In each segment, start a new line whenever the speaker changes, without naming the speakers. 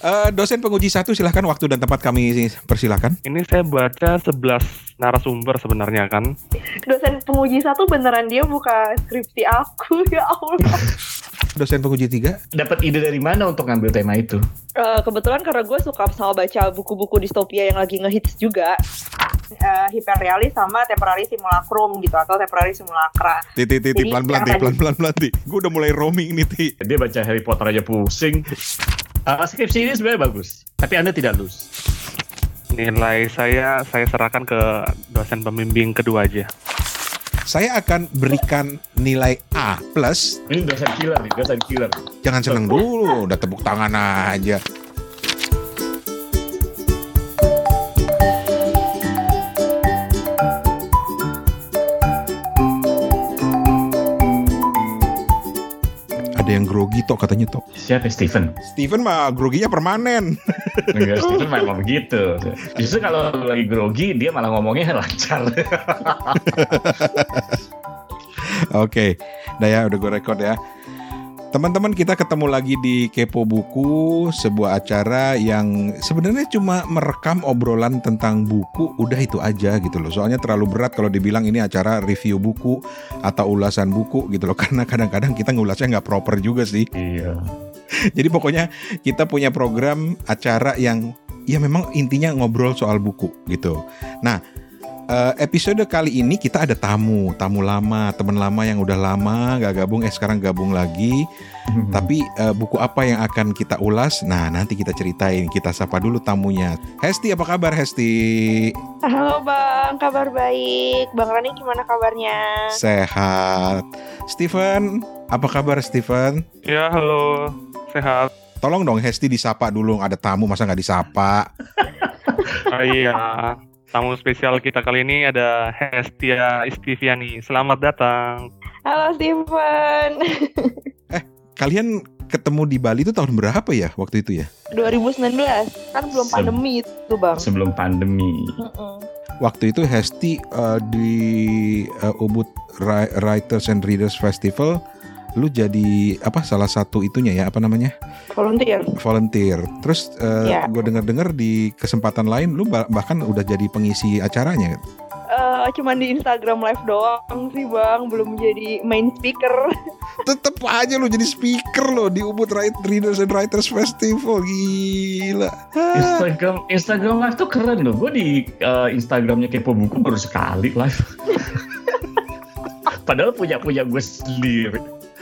Eh, dosen penguji satu silahkan waktu dan tempat kami persilahkan.
Ini saya baca 11 narasumber sebenarnya kan.
Dosen penguji satu beneran dia buka skripsi aku ya Allah.
Dosen penguji tiga.
Dapat ide dari mana untuk ngambil tema itu?
Eh, kebetulan karena gue suka sama baca buku-buku distopia yang lagi ngehits juga. Uh, hiperrealis sama temporary simulacrum gitu atau temporary simulacra.
Titi titi pelan pelan ti pelan pelan ti. Gue udah mulai roaming nih ti.
Dia baca Harry Potter aja pusing. Uh, skripsi ini sebenarnya bagus, tapi Anda tidak lulus.
Nilai saya saya serahkan ke dosen pembimbing kedua aja.
Saya akan berikan nilai A plus.
Ini dosen killer nih, dosen killer.
Jangan seneng dulu, udah tepuk tangan aja. Ada yang grogi tok katanya tok.
Siapa Steven?
Steven mah groginya permanen.
Enggak, Steven memang begitu. Justru kalau lagi grogi, dia malah ngomongnya lancar.
Oke, dah ya udah gue record ya. Teman-teman kita ketemu lagi di Kepo Buku, sebuah acara yang sebenarnya cuma merekam obrolan tentang buku, udah itu aja gitu loh. Soalnya terlalu berat kalau dibilang ini acara review buku atau ulasan buku gitu loh. Karena kadang-kadang kita ngulasnya nggak proper juga sih.
iya.
Jadi pokoknya kita punya program acara yang ya memang intinya ngobrol soal buku gitu. Nah, eh, episode kali ini kita ada tamu, tamu lama, teman lama yang udah lama gak gabung, eh sekarang gabung lagi. Tapi eh, buku apa yang akan kita ulas? Nah, nanti kita ceritain. Kita sapa dulu tamunya. Hesti, apa kabar Hesti?
Halo Bang, kabar baik. Bang Rani gimana kabarnya?
Sehat. Steven, apa kabar Steven?
Ya halo, sehat.
Tolong dong Hesti disapa dulu. Ada tamu masa nggak disapa?
Ah, iya. Tamu spesial kita kali ini ada Hestia Istiviani. Selamat datang.
Halo Steven.
Kalian ketemu di Bali itu tahun berapa ya waktu itu ya?
2019 kan belum
Sem-
pandemi itu Bang.
Sebelum pandemi.
Mm-mm.
Waktu itu Hesti eh, di eh, Ubud Ri- Writers and Readers Festival, lu jadi apa salah satu itunya ya apa namanya
Volunteer.
volunteer. Terus
Ya.
gue dengar-dengar di kesempatan lain lu bah- bahkan udah jadi pengisi acaranya.
Eh, cuman di Instagram live doang sih Bang, belum jadi main speaker.
Tetep aja lu jadi speaker lo di Ubud Write- Readers and Writers Festival gila.
Instagram Instagram live tuh keren loh. Gue di uh, Instagramnya kepo buku baru sekali live. Padahal punya punya gue sendiri.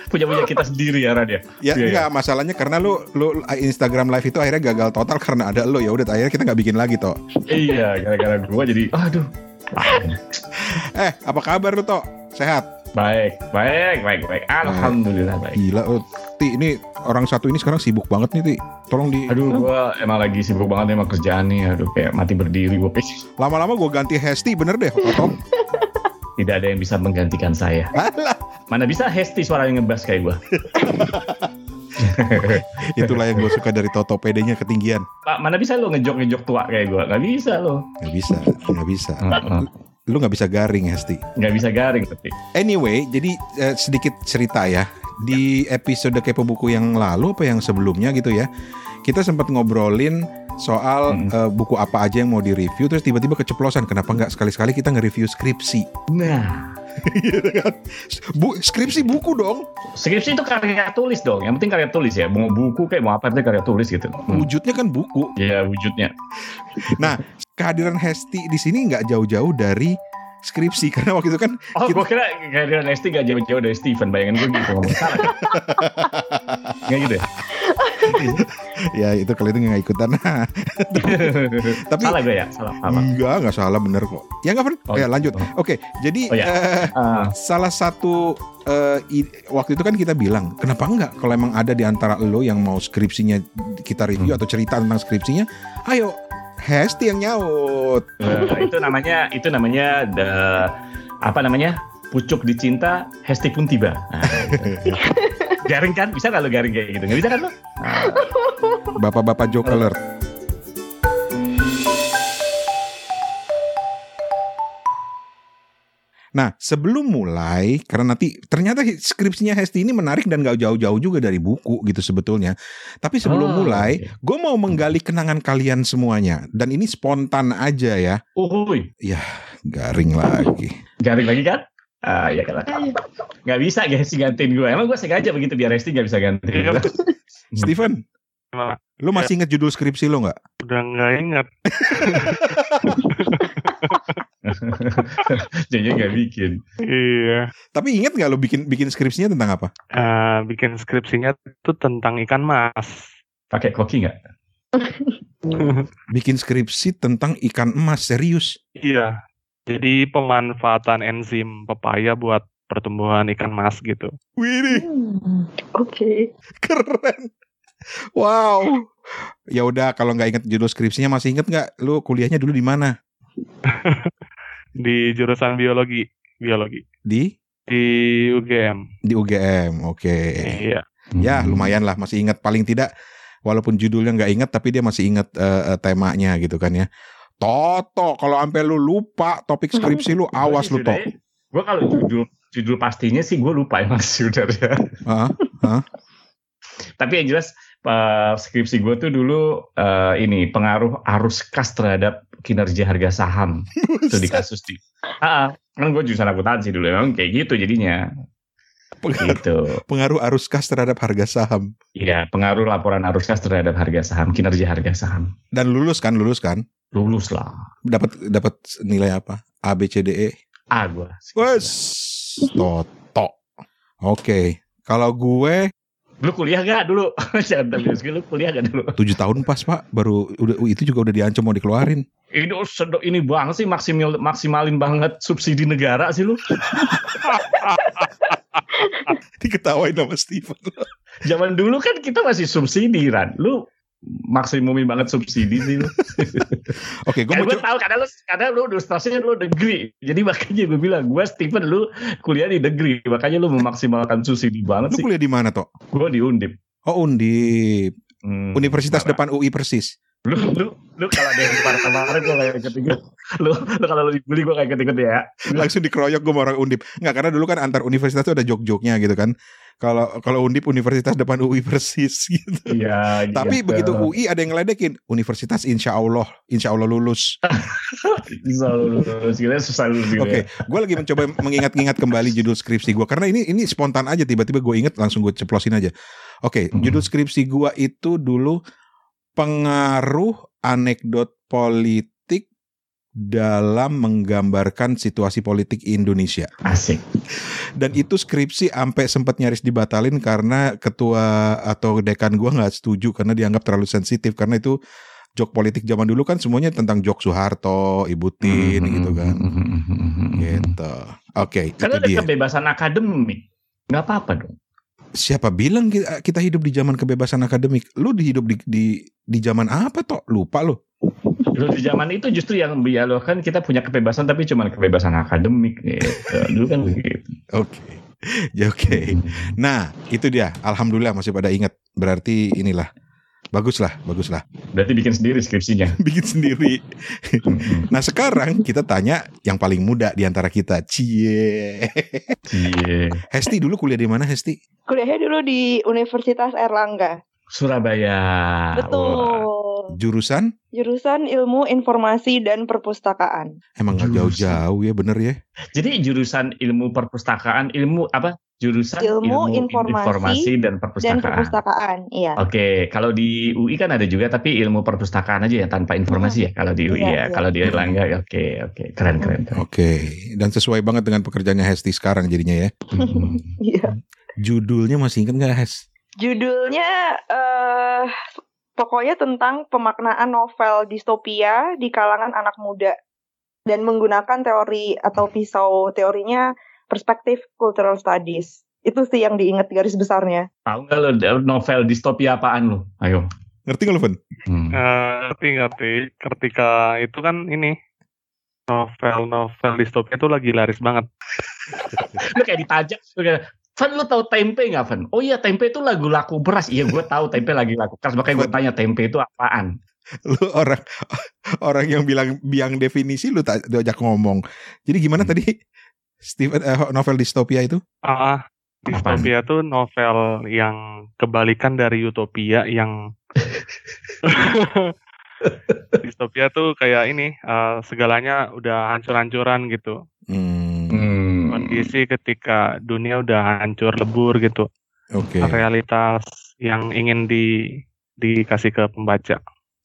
Punya punya kita sendiri ya Ran ya.
Ya
Iya,
enggak masalahnya karena lu lu Instagram live itu akhirnya gagal total karena ada lo ya udah akhirnya kita nggak bikin lagi toh.
Iya, gara-gara gue jadi aduh.
Eh apa kabar lu toh? Sehat?
Baik, baik, baik, baik. Alhamdulillah baik.
Gila oh, Ti ini orang satu ini sekarang sibuk banget nih Ti. Tolong di
Aduh, gue emang lagi sibuk banget emang kerjaan nih. Aduh, kayak mati berdiri gue.
lama-lama gue ganti Hesti bener deh Toto.
Tidak ada yang bisa menggantikan saya.
Alah,
Mana bisa Hesti suaranya ngebas kayak gue.
Itulah yang gue suka dari Toto PD-nya ketinggian.
Pak, mana bisa lo ngejok-ngejok tua kayak gue? Gak bisa lo.
Nggak bisa, nggak bisa. Lu nggak bisa garing Hesti.
Nggak bisa garing tapi.
Anyway, jadi eh, sedikit cerita ya. Di episode kepo buku yang lalu apa yang sebelumnya gitu ya, kita sempat ngobrolin soal
Mm.
eh, buku apa aja yang mau direview, terus tiba-tiba keceplosan. Kenapa nggak sekali-sekali kita nge-review skripsi?
Nah,
Bu, skripsi buku dong.
skripsi itu karya tulis dong. Yang penting karya tulis ya. Mau buku kayak mau apa penting karya tulis gitu. Hmm.
Wujudnya kan buku.
Ya wujudnya.
Kehadiran Hesti di sini nggak jauh-jauh dari skripsi karena waktu itu kan
Oh,
Kita-
gue kira kehadiran Hesti gak jauh-jauh dari Steven. Bayangin gue gitu ngomong salah. Nggak gitu ya?
ya itu kalau itu nggak ikutan. Tapi
salah gue ya? Salah. Apa?
enggak nggak salah bener kok. Ya nggak Fren?
Oh,
ya lanjut.
oh.
Oke, jadi
Oh, ya.
eh,
Ah,
salah satu i- waktu itu kan kita bilang kenapa enggak kalau emang ada di antara lo yang mau skripsinya kita review
Hmm.
atau cerita tentang skripsinya, ayo Hesti yang nyaut.
eh, itu namanya itu namanya the apa namanya? Pucuk dicinta, Hesti pun tiba. Nah, gitu. garing kan? Bisa nggak lo garing kayak gitu? Nggak bisa kan lo?
Bapak-bapak joke alert. Nah, sebelum mulai, karena nanti ternyata skripsinya Hesti ini menarik dan gak jauh-jauh juga dari buku gitu sebetulnya. Tapi sebelum
Oh,
mulai,
oke.
gue mau menggali kenangan kalian semuanya. Dan ini spontan aja ya.
Uhuy,
Garing lagi.
garing lagi kan? Ah, ya kan. Nggak bisa guys gantiin gue. Emang gue sengaja begitu biar Resti nggak bisa gantiin
Iya.
gue.
Steven,
Gimana?
lu masih inget judul skripsi lo nggak?
Udah nggak ingat.
Jadi nggak bikin.
Iya.
Tapi inget nggak lo bikin bikin skripsinya tentang apa?
Eh, bikin skripsinya itu tentang ikan mas.
Pakai koki nggak?
Bikin skripsi tentang ikan emas serius.
Iya. Jadi pemanfaatan enzim pepaya buat pertumbuhan ikan mas gitu.
Wih,
Hmm, Oke.
keren. Wow. Ya udah kalau nggak inget judul skripsinya masih inget nggak? Lu kuliahnya dulu di mana?
Di jurusan biologi. Biologi.
Di
Di UGM.
di UGM. Oke.
Iya.
Ya
Hmm.
lumayan lah masih ingat paling tidak walaupun judulnya nggak ingat tapi dia masih ingat eh, eh, temanya gitu kan ya. Toto kalau sampai lu lupa topik skripsi lu awas lu Tok.
Gue kalau judul judul pastinya sih gue lupa emang sih udah ya.
Hah?
Tapi yang jelas eh, skripsi gue tuh dulu eh, ini pengaruh arus kas terhadap kinerja harga saham itu di kasus di. Ah, kan gue jurusan akuntansi dulu emang kayak gitu jadinya.
pengaruh,
Gitu.
pengaruh arus kas terhadap harga saham
Iya, pengaruh laporan arus kas terhadap harga saham, kinerja harga saham.
dan lulus kan lulus kan
Lulus lah.
dapat dapat nilai apa A B C D E
Ah, gue.
wes Toto oke kalau gue
Lu kuliah gak dulu? Jangan tapi lu kuliah gak dulu?
tujuh tahun pas pak baru udah itu juga udah diancam mau dikeluarin
Ini oh, sedok ini banget sih maksimal maksimalin banget subsidi negara sih lu.
diketawain sama Steven
Zaman dulu kan kita masih subsidi Ran. Lu maksimumin banget subsidi sih lu.
oke gue
Kan
mau
tahu karena lu karena lu ilustrasinya lu negeri. Jadi makanya gue bilang gue Steven lu kuliah di negeri. Makanya lu memaksimalkan subsidi banget
lu
sih.
kuliah di mana Tok
Gue di Undip.
oh Undip
Hmm,
Universitas
parah.
depan UI persis
Lu lu lu kalau ada yang kemarin-kemarin gue kayak ikut-ikut. Lu lu kalau lu dibully gue kayak ikut-ikut ya.
langsung dikeroyok gue sama orang undip nggak karena dulu kan antar universitas tuh ada jok-joknya gitu kan kalau kalau undip universitas depan UI persis gitu
Iya.
tapi
gitu.
begitu UI ada yang ngeledekin universitas insya Allah insya Allah lulus
Selalu lulus gitu susah lulus gitu
oke
ya.
gue lagi mencoba mengingat-ingat kembali judul skripsi gue karena ini ini spontan aja tiba-tiba gue inget langsung gue ceplosin aja oke
Hmm.
judul skripsi gue itu dulu pengaruh anekdot politik dalam menggambarkan situasi politik Indonesia
Asik.
dan itu skripsi sampai sempat nyaris dibatalin karena ketua atau dekan gua nggak setuju karena dianggap terlalu sensitif karena itu jok politik zaman dulu kan semuanya tentang jok Soeharto, Ibu Tin gitu kan. Gitu. Oke,
Karena
itu
ada
dia.
kebebasan akademik. Nggak apa-apa dong.
Siapa bilang kita, kita hidup di zaman kebebasan akademik? Lu dihidup di di di zaman apa toh? Lupa lu.
Dulu di zaman itu justru yang kan kita punya kebebasan tapi cuma kebebasan akademik gitu. Dulu kan begitu.
Oke. Ya oke. Nah, itu dia. Alhamdulillah masih pada ingat. Berarti inilah. Bagus lah, bagus lah.
Berarti bikin sendiri skripsinya.
Bikin sendiri. Nah sekarang kita tanya yang paling muda di antara kita. Cie.
Iya.
Hesti dulu kuliah di mana Hesti?
Kuliahnya dulu di Universitas Erlangga.
Surabaya.
Betul.
Jurusan?
Jurusan Ilmu Informasi dan Perpustakaan.
Emang nggak jauh-jauh ya bener ya?
Jadi jurusan ilmu perpustakaan, ilmu apa? Jurusan
Ilmu informasi
dan
Dan
perpustakaan.
perpustakaan, iya.
Oke, kalau di UI kan ada juga tapi ilmu perpustakaan aja ya tanpa informasi ya kalau di UI
Iya,
ya.
iya.
Kalau di Erlangga ya oke oke keren keren. keren.
Oke. Dan sesuai banget dengan pekerjaannya Hesti sekarang jadinya ya.
Hmm.
Iya.
Judulnya masih inget nggak Hes?
Judulnya eh pokoknya tentang pemaknaan novel distopia di kalangan anak muda dan menggunakan teori atau pisau teorinya perspektif cultural studies. Itu sih yang diingat garis besarnya.
Tahu nggak lo novel distopia apaan lo? Ayo.
Ngerti nggak lu, Fen?
Hmm.
Eh, ngerti ngerti. Ketika itu kan ini novel-novel distopia itu lagi laris banget.
lu kayak ditajak lu kayak Van lu tahu tempe nggak Van? Oh iya tempe itu lagu laku beras. Iya gue tahu tempe lagi laku beras. Makanya gue tanya tempe itu apaan?
Lu orang orang yang bilang biang definisi lu tak diajak ngomong. Jadi gimana
Hmm.
tadi? Steven eh, novel distopia itu?
Ah, distopia tuh novel yang kebalikan dari utopia yang distopia tuh kayak ini uh, segalanya udah hancur-hancuran gitu.
Hmm.
Kondisi ketika dunia udah hancur lebur gitu.
Oke,
Realitas yang ingin di dikasih ke pembaca.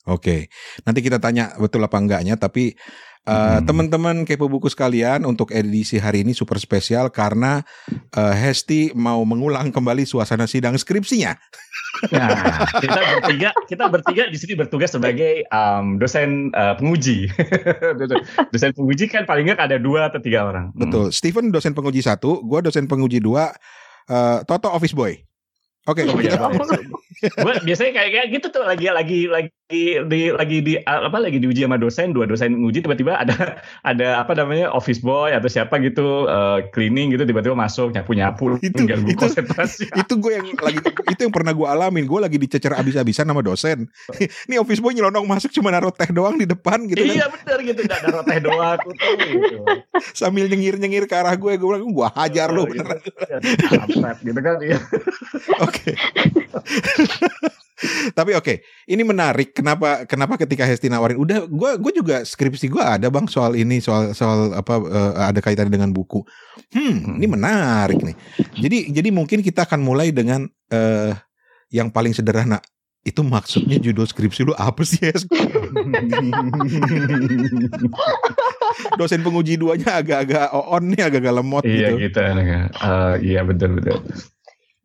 oke. Nanti kita tanya betul apa enggaknya, tapi uh,
Hmm.
teman-teman kepo buku sekalian untuk edisi hari ini super spesial karena uh, Hesti mau mengulang kembali suasana sidang skripsinya.
Nah, kita bertiga, kita bertiga di sini bertugas sebagai um, dosen uh, penguji. dosen penguji kan paling nggak ada dua atau tiga orang. Hmm.
Betul. Steven dosen penguji satu, gue dosen penguji dua, uh, Toto office boy. Oke,
Oh, iya,
kemudian.
Gue biasanya kayak kayak gitu tuh lagi lagi lagi di lagi di apa lagi diuji sama dosen dua dosen nguji tiba-tiba ada ada apa namanya office boy atau siapa gitu uh, cleaning gitu tiba-tiba masuk nyapu nyapu
Itu- itu-
konsentrasi.
itu gue yang lagi itu yang pernah gue alamin gue lagi dicecer abis-abisan sama dosen ini office boy nyelonong masuk cuma naruh teh doang di depan gitu kan
iya benar gitu nggak ada roteh doang gitu.
sambil nyengir-nyengir ke arah gue gue bilang gue hajar lu
Oh,
beneran
Kampret gitu kan iya.
oke tapi oke ini menarik kenapa kenapa ketika Hesti nawarin udah gue gue juga skripsi gue ada bang soal ini soal soal apa eh, ada kaitannya dengan buku. Hmm ini menarik nih. Jadi jadi mungkin kita akan mulai dengan eh yang paling sederhana. Itu maksudnya judul skripsi lu apa sih Hes? dosen penguji duanya agak-agak on nih agak-agak lemot
iya
gitu.
gitu Eh, iya betul betul.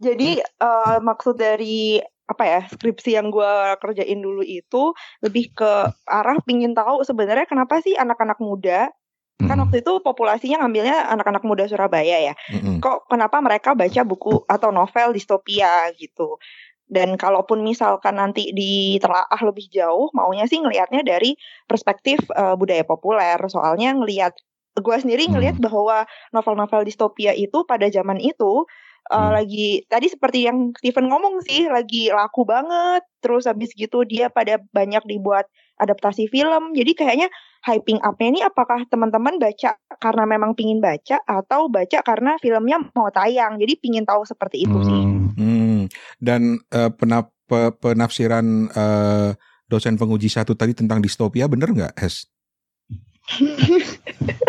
Jadi eh, maksud dari apa ya skripsi yang gue kerjain dulu itu lebih ke arah pingin tahu sebenarnya kenapa sih anak-anak muda kan
Hmm.
waktu itu populasinya ngambilnya anak-anak muda Surabaya ya
Mm-mm.
kok kenapa mereka baca buku atau novel distopia gitu dan kalaupun misalkan nanti ditelaah lebih jauh maunya sih ngelihatnya dari perspektif eh, budaya populer soalnya ngelihat gue sendiri
Hmm.
ngelihat bahwa novel-novel distopia itu pada zaman itu eh,
Hmm.
lagi tadi seperti yang Steven ngomong sih lagi laku banget terus habis gitu dia pada banyak dibuat adaptasi film jadi kayaknya hyping up-nya ini apakah teman-teman baca karena memang pingin baca atau baca karena filmnya mau tayang jadi pingin tahu seperti itu sih
Hmm.
Hmm, dan eh, penap- pe- penafsiran eh, dosen penguji satu tadi tentang distopia bener nggak, Hes?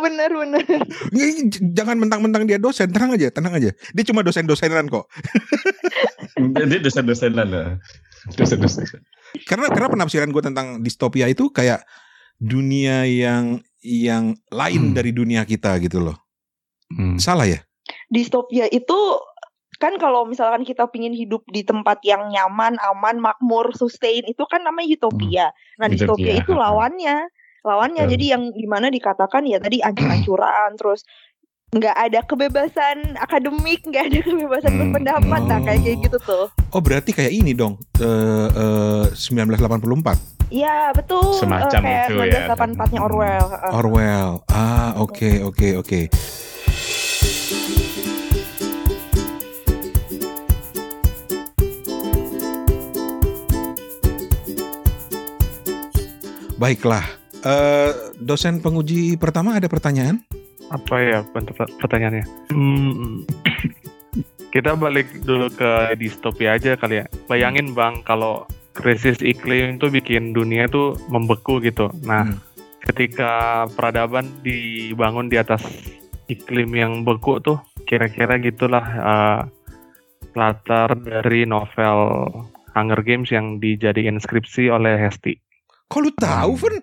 bener bener
j- Jangan mentang-mentang dia dosen, tenang aja, tenang aja. Dia cuma dosen-dosenan kok.
Jadi dosen-dosenan lah. Dosen-dosen.
Karena karena penafsiran gue tentang distopia itu kayak dunia yang yang lain
Hmm.
dari dunia kita gitu loh.
Hmm.
Salah ya?
distopia itu kan kalau misalkan kita pingin hidup di tempat yang nyaman aman makmur sustain itu kan namanya utopia nah distopia
Utopia,
itu
ha-ha.
lawannya lawannya
Betul.
jadi yang di mana dikatakan ya tadi ancur-ancuran terus nggak ada kebebasan akademik nggak ada kebebasan
Hmm.
berpendapat nah kayak kayak gitu tuh
Oh berarti kayak ini dong. eh eh, 1984.
Iya betul
Semacam
Eh, kayak
itu ya.
1984 nya Orwell Heeh.
Orwell. Ah, oke oke oke. Baiklah. Eh dosen penguji pertama ada pertanyaan?
Apa ya bentuk pertanyaannya? Hmm, kita balik dulu ke distopia aja kali ya. Bayangin bang kalau krisis iklim itu bikin dunia tuh membeku gitu. Nah,
Hmm.
ketika peradaban dibangun di atas iklim yang beku tuh, kira-kira gitulah eh, latar dari novel Hunger Games yang dijadiin skripsi oleh Hesti.
Kok lu tahu,
Hmm.
Fen?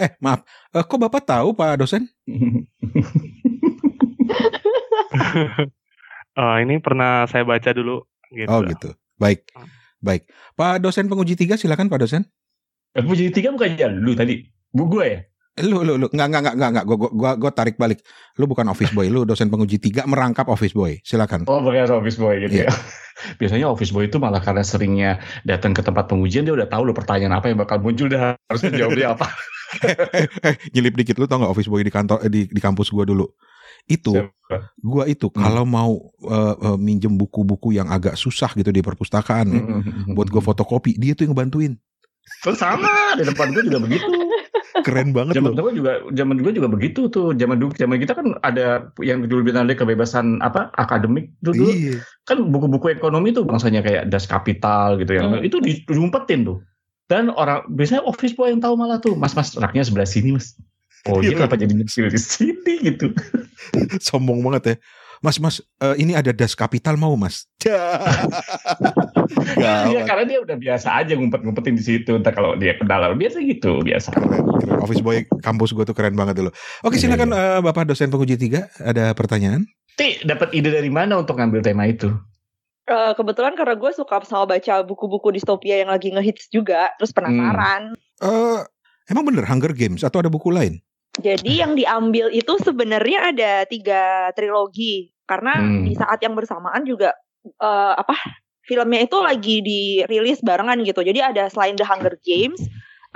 Eh, maaf. Eh, kok Bapak tahu, Pak dosen?
Eh, ini pernah saya baca dulu gitu.
Oh, gitu. Baik. Baik. Pak dosen penguji tiga silakan Pak dosen.
Aku jadi tiga bukan ya lu tadi. Bu gue ya.
Lu lu lu enggak enggak enggak enggak enggak gua, gua gua gua tarik balik. Lu bukan office boy, lu dosen penguji tiga merangkap office boy. Silakan.
Oh bukan office boy gitu
Iya.
ya. Biasanya office boy itu malah karena seringnya datang ke tempat pengujian dia udah tahu lo pertanyaan apa yang bakal muncul dah harus menjawabnya apa.
nyelip dikit lu tau nggak office boy di kantor eh, di di kampus gua dulu. Itu
Siapa?
gua itu
Hmm.
kalau mau eh, eh, minjem buku-buku yang agak susah gitu di perpustakaan ya,
Mm-mm.
buat gua fotokopi, dia tuh yang ngebantuin.
Oh, sama di depan gue juga begitu.
Keren banget
Zaman
loh.
dulu juga zaman dulu juga begitu tuh. Zaman dulu zaman kita kan ada yang dulu bilang ada kebebasan apa akademik dulu, dulu
Iya.
kan buku-buku ekonomi tuh bangsanya kayak Das Kapital gitu yang
Hmm.
itu di- diumpetin tuh. Dan orang biasanya office boy yang tahu malah tuh, Mas Mas raknya sebelah sini Mas. Oh
Iya,
kenapa jadi nyicil di sini gitu.
Sombong banget ya. Mas, mas, eh, ini ada das kapital mau mas?
Iya karena dia udah biasa aja ngumpet-ngumpetin di situ. Entar kalau dia kenal biasa gitu biasa.
Keren, keren. Office boy kampus gue tuh keren banget dulu. Oke
Iya,
silakan eh, Bapak dosen penguji tiga ada pertanyaan?
Ti dapat ide dari mana untuk ngambil tema itu?
Eh, kebetulan karena gue suka sama baca buku-buku distopia yang lagi ngehits juga, terus penasaran.
Eh emang bener Hunger Games atau ada buku lain?
Jadi yang diambil itu sebenarnya ada tiga trilogi karena
Hmm.
di saat yang bersamaan juga eh, apa filmnya itu lagi dirilis barengan gitu. Jadi ada selain The Hunger Games,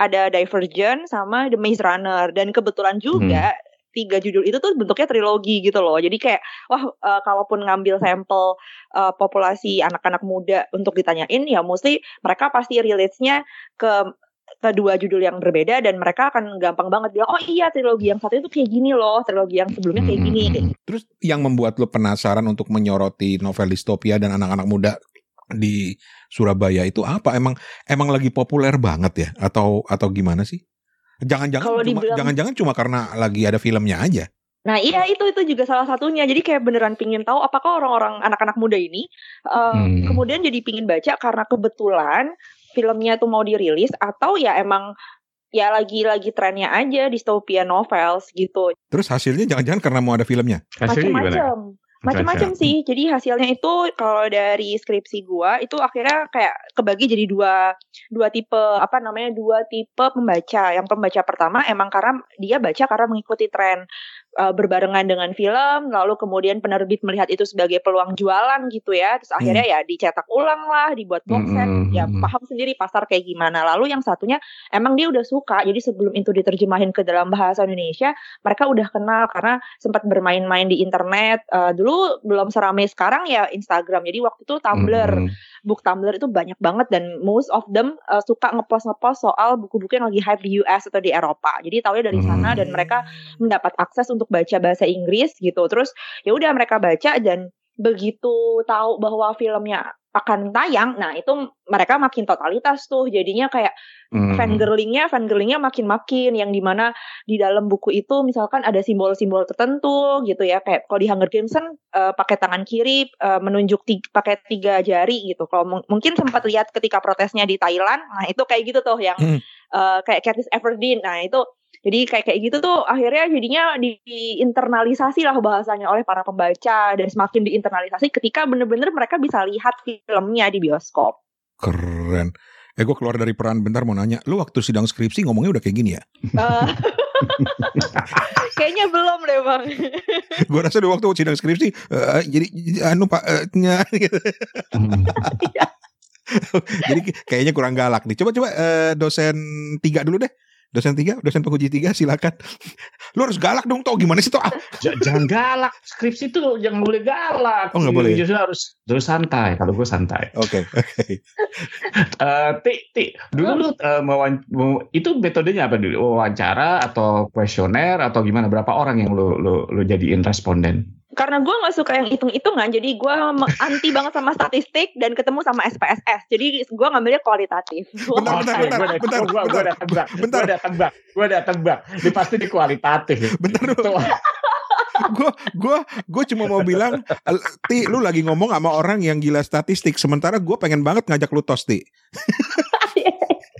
ada Divergent sama The Maze Runner dan kebetulan juga tiga judul itu tuh bentuknya trilogi gitu loh. Jadi kayak wah eh, kalaupun ngambil sampel eh, populasi anak-anak muda untuk ditanyain ya mesti mereka pasti rilisnya ke kedua judul yang berbeda dan mereka akan gampang banget bilang oh iya trilogi yang satu itu kayak gini loh trilogi yang sebelumnya kayak gini gitu.
Terus yang membuat lo penasaran untuk menyoroti novel distopia dan anak-anak muda di Surabaya itu apa? Emang emang lagi populer banget ya? Atau atau gimana sih? Jangan-jangan cuma jangan-jangan cuma karena lagi ada filmnya aja.
Nah iya itu itu juga salah satunya jadi kayak beneran pingin tahu apakah orang-orang anak-anak muda ini uh,
Hmm.
kemudian jadi pingin baca karena kebetulan filmnya tuh mau dirilis atau ya emang ya lagi-lagi trennya aja dystopia novels gitu
Terus hasilnya jangan-jangan karena mau ada filmnya.
Hasilnya gimana?
Macam-macam sih. Jadi hasilnya itu kalau dari skripsi gua itu akhirnya kayak kebagi jadi dua dua tipe apa namanya dua tipe pembaca. Yang pembaca pertama emang karena dia baca karena mengikuti tren uh, berbarengan dengan film lalu kemudian penerbit melihat itu sebagai peluang jualan gitu ya. Terus akhirnya ya dicetak ulang lah dibuat box set.
Hmm,
ya
hmm, hmm.
paham sendiri pasar kayak gimana. Lalu yang satunya emang dia udah suka. Jadi sebelum itu diterjemahin ke dalam bahasa Indonesia mereka udah kenal karena sempat bermain-main di internet. Eh, dulu belum seramai sekarang ya Instagram. Jadi waktu itu Tumblr.
Hmm,
book Tumblr itu banyak banget dan most of them uh, suka ngepost ngepost soal buku-buku yang lagi hype di US atau di Eropa. Jadi taunya dari sana
Hmm.
dan mereka mendapat akses untuk baca bahasa Inggris gitu. Terus ya udah mereka baca dan begitu tahu bahwa filmnya akan tayang nah itu mereka makin totalitas tuh. Jadinya kayak
hmm.
fangirlingnya fangirlingnya makin-makin. Yang di mana di dalam buku itu misalkan ada simbol-simbol tertentu gitu ya. Kayak kalau di Hunger Games kan eh, pakai tangan kiri eh, menunjuk ti- pakai tiga jari gitu. Kalau mung- mungkin sempat lihat ketika protesnya di Thailand nah itu kayak gitu tuh yang
Hmm.
eh, kayak Katniss Everdeen nah itu jadi kayak kayak gitu tuh akhirnya jadinya di, diinternalisasi lah bahasanya oleh para pembaca dan semakin diinternalisasi ketika bener-bener mereka bisa lihat filmnya di bioskop.
Keren. Eh gue keluar dari peran bentar mau nanya, lu waktu sidang skripsi ngomongnya udah kayak gini ya?
Eh, Kayaknya belum deh bang.
gue rasa di waktu sidang skripsi, eh, jadi anu pak, eh, nya, gitu.
Hmm.
jadi kayaknya kurang galak nih. Coba coba eh, dosen tiga dulu deh. Dosen tiga, dosen penguji tiga silakan. Lu harus galak dong, tau gimana sih toh? Ah,
jangan galak. Skripsi itu jangan boleh galak.
Oh, nggak boleh ya?
Justru harus terus santai. Kalau gue santai.
Oke, oke.
Eh, ti, ti, dulu lu eh, mewan- itu metodenya apa dulu? Wawancara atau kuesioner atau gimana? Berapa orang yang lu lu, lu jadiin responden?
Karena gue nggak suka yang hitung-hitungan, jadi gue anti banget sama statistik dan ketemu sama SPSS. Jadi gue ngambilnya kualitatif.
Bentar, bentar,
Oke,
bentar,
gua ada-
bentar,
gua- gua ada tebak,
bentar.
gua ada tebak, gua ada tebak. Ini pasti di kualitatif.
Bentar dulu.
Tuh.
gue gue gue cuma mau bilang "Al- ti lu lagi ngomong sama orang yang gila statistik sementara gue pengen banget ngajak lu tos ti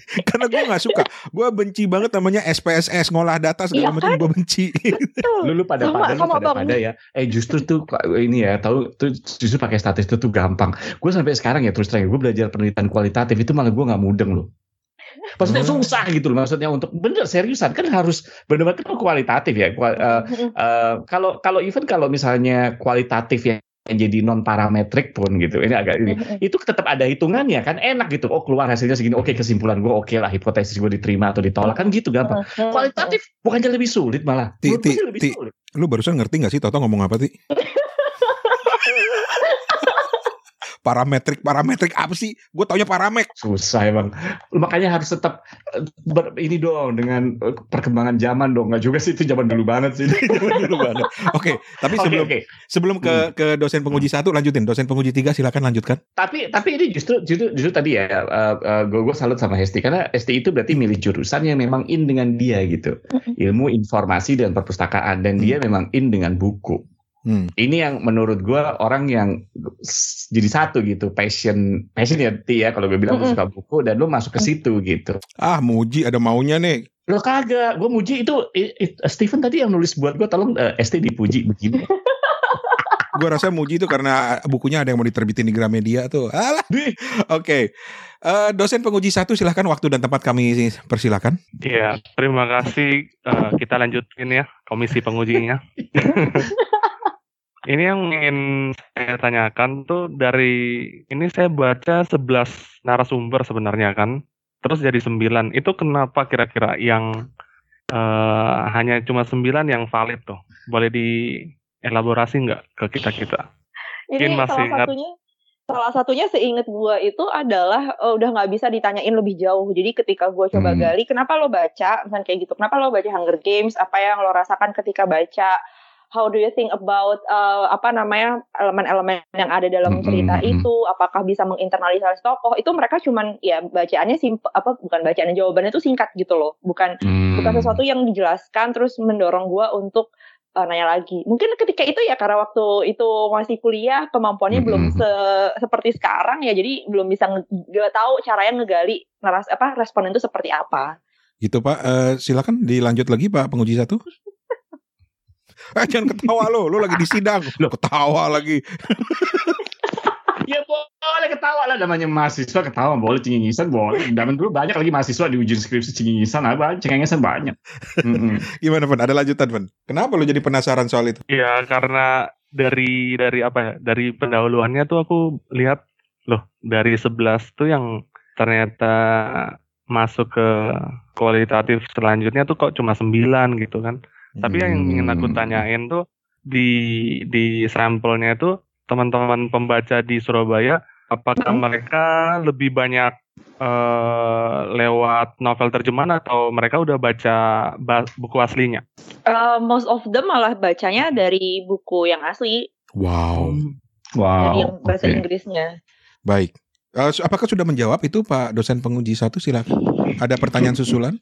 karena gue nggak suka. Gue benci banget namanya SPSS ngolah data segala
Iya
macam gue benci.
Betul.
lu lu pada
Sama-
pada lu
sama,
pada
Bang.
pada ya. Eh justru tuh kok ini ya tahu tuh justru pakai statistik tuh gampang. Gue sampai sekarang ya terus terang gue belajar penelitian kualitatif itu malah gue nggak mudeng loh. Maksudnya
Hmm.
susah gitu loh maksudnya untuk bener seriusan kan harus benar-benar kan kualitatif ya eh, eh, kalau kalau even kalau misalnya kualitatif yang jadi non parametrik pun gitu. Ini agak ini. Itu tetap ada hitungannya kan enak gitu. Oh keluar hasilnya segini. Oke kesimpulan gue oke lah. Hipotesis gue diterima atau ditolak kan gitu gampang. Kualitatif bukannya lebih sulit malah.
Ti- ti-
sih lebih
ti-
sulit.
Lu barusan ngerti gak sih Toto ngomong apa ti parametrik parametrik apa sih? Gue taunya paramek.
Susah emang. Makanya harus tetap eh, ber, ini dong dengan eh, perkembangan zaman dong. Nggak juga sih itu zaman dulu banget sih.
Zaman dulu banget. Oke, tapi
Oke
sebelum
oke.
sebelum ke ke dosen penguji satu lanjutin. Dosen penguji tiga silakan lanjutkan.
Tapi tapi ini justru justru justru tadi ya gue gue salut sama Hesti karena Hesti itu berarti milih jurusan yang memang in dengan dia gitu. Ilmu informasi dan perpustakaan dan dia memang in dengan buku.
Hmm.
Ini yang menurut gue orang yang jadi satu gitu passion passion ya Ti, ya kalau gue bilang lu
Mm-mm.
suka buku dan lu masuk ke situ gitu.
Ah, muji ada maunya nih.
Lo kagak, gue muji itu i- i- Steven tadi yang nulis buat gue tolong eh, ST dipuji begini.
Gue rasa muji itu karena bukunya ada yang mau diterbitin di Gramedia tuh. Alah. Oke. Eh, dosen penguji satu silahkan waktu dan tempat kami persilakan.
Iya, terima kasih. Eh, kita lanjutin ya komisi pengujinya. ini yang ingin saya tanyakan tuh dari ini saya baca 11 narasumber sebenarnya kan. Terus jadi 9. Itu kenapa kira-kira yang eh, hanya cuma 9 yang valid tuh? Boleh dielaborasi nggak ke kita-kita?
Ini
Mungkin masih
salah satunya salah satunya seingat gua itu adalah eh, udah nggak bisa ditanyain lebih jauh. Jadi ketika gua coba
Hmm.
gali, kenapa lo baca, misalnya kayak gitu, kenapa lo baca Hunger Games, apa yang lo rasakan ketika baca, how do you think about eh, apa namanya elemen-elemen yang ada dalam
Hmm,
cerita
hmm, hmm.
itu, apakah bisa menginternalisasi tokoh? Itu mereka cuman ya bacaannya simple, apa bukan bacaan jawabannya itu singkat gitu loh, bukan
Hmm.
bukan sesuatu yang dijelaskan terus mendorong gua untuk uh, nanya lagi. Mungkin ketika itu ya karena waktu itu masih kuliah kemampuannya belum
Mm-mm.
se- seperti sekarang ya jadi belum bisa nge- gak tahu caranya ngegali naras apa responden itu seperti apa.
Gitu Pak. Eh, silakan dilanjut lagi Pak penguji satu. Eh, jangan ketawa lo, lo lagi di sidang. Lo ketawa lagi.
Ya boleh ketawa lah namanya mahasiswa ketawa boleh cengengisan boleh. Zaman dulu banyak lagi mahasiswa di ujian skripsi cengengisan apa cengengisan banyak. Mm-mm.
Gimana Van? Ada lanjutan Van? Kenapa lo jadi penasaran soal itu?
Ya karena dari dari apa ya dari pendahuluannya tuh aku lihat loh dari 11 tuh yang ternyata masuk ke kualitatif selanjutnya tuh kok cuma 9 gitu kan. Tapi yang ingin aku
Hmm.
tanyain tuh di di sampelnya itu teman-teman pembaca di Surabaya apakah
Mhm.
mereka lebih banyak eh, lewat novel terjemahan atau mereka udah baca ba- buku aslinya?
Uh, most of them malah bacanya dari buku yang asli,
Wow,
Wow.
dari yang bahasa
oke.
Inggrisnya.
baik. Eh, su- apakah sudah menjawab itu Pak dosen penguji satu? Silakan. Ada pertanyaan susulan?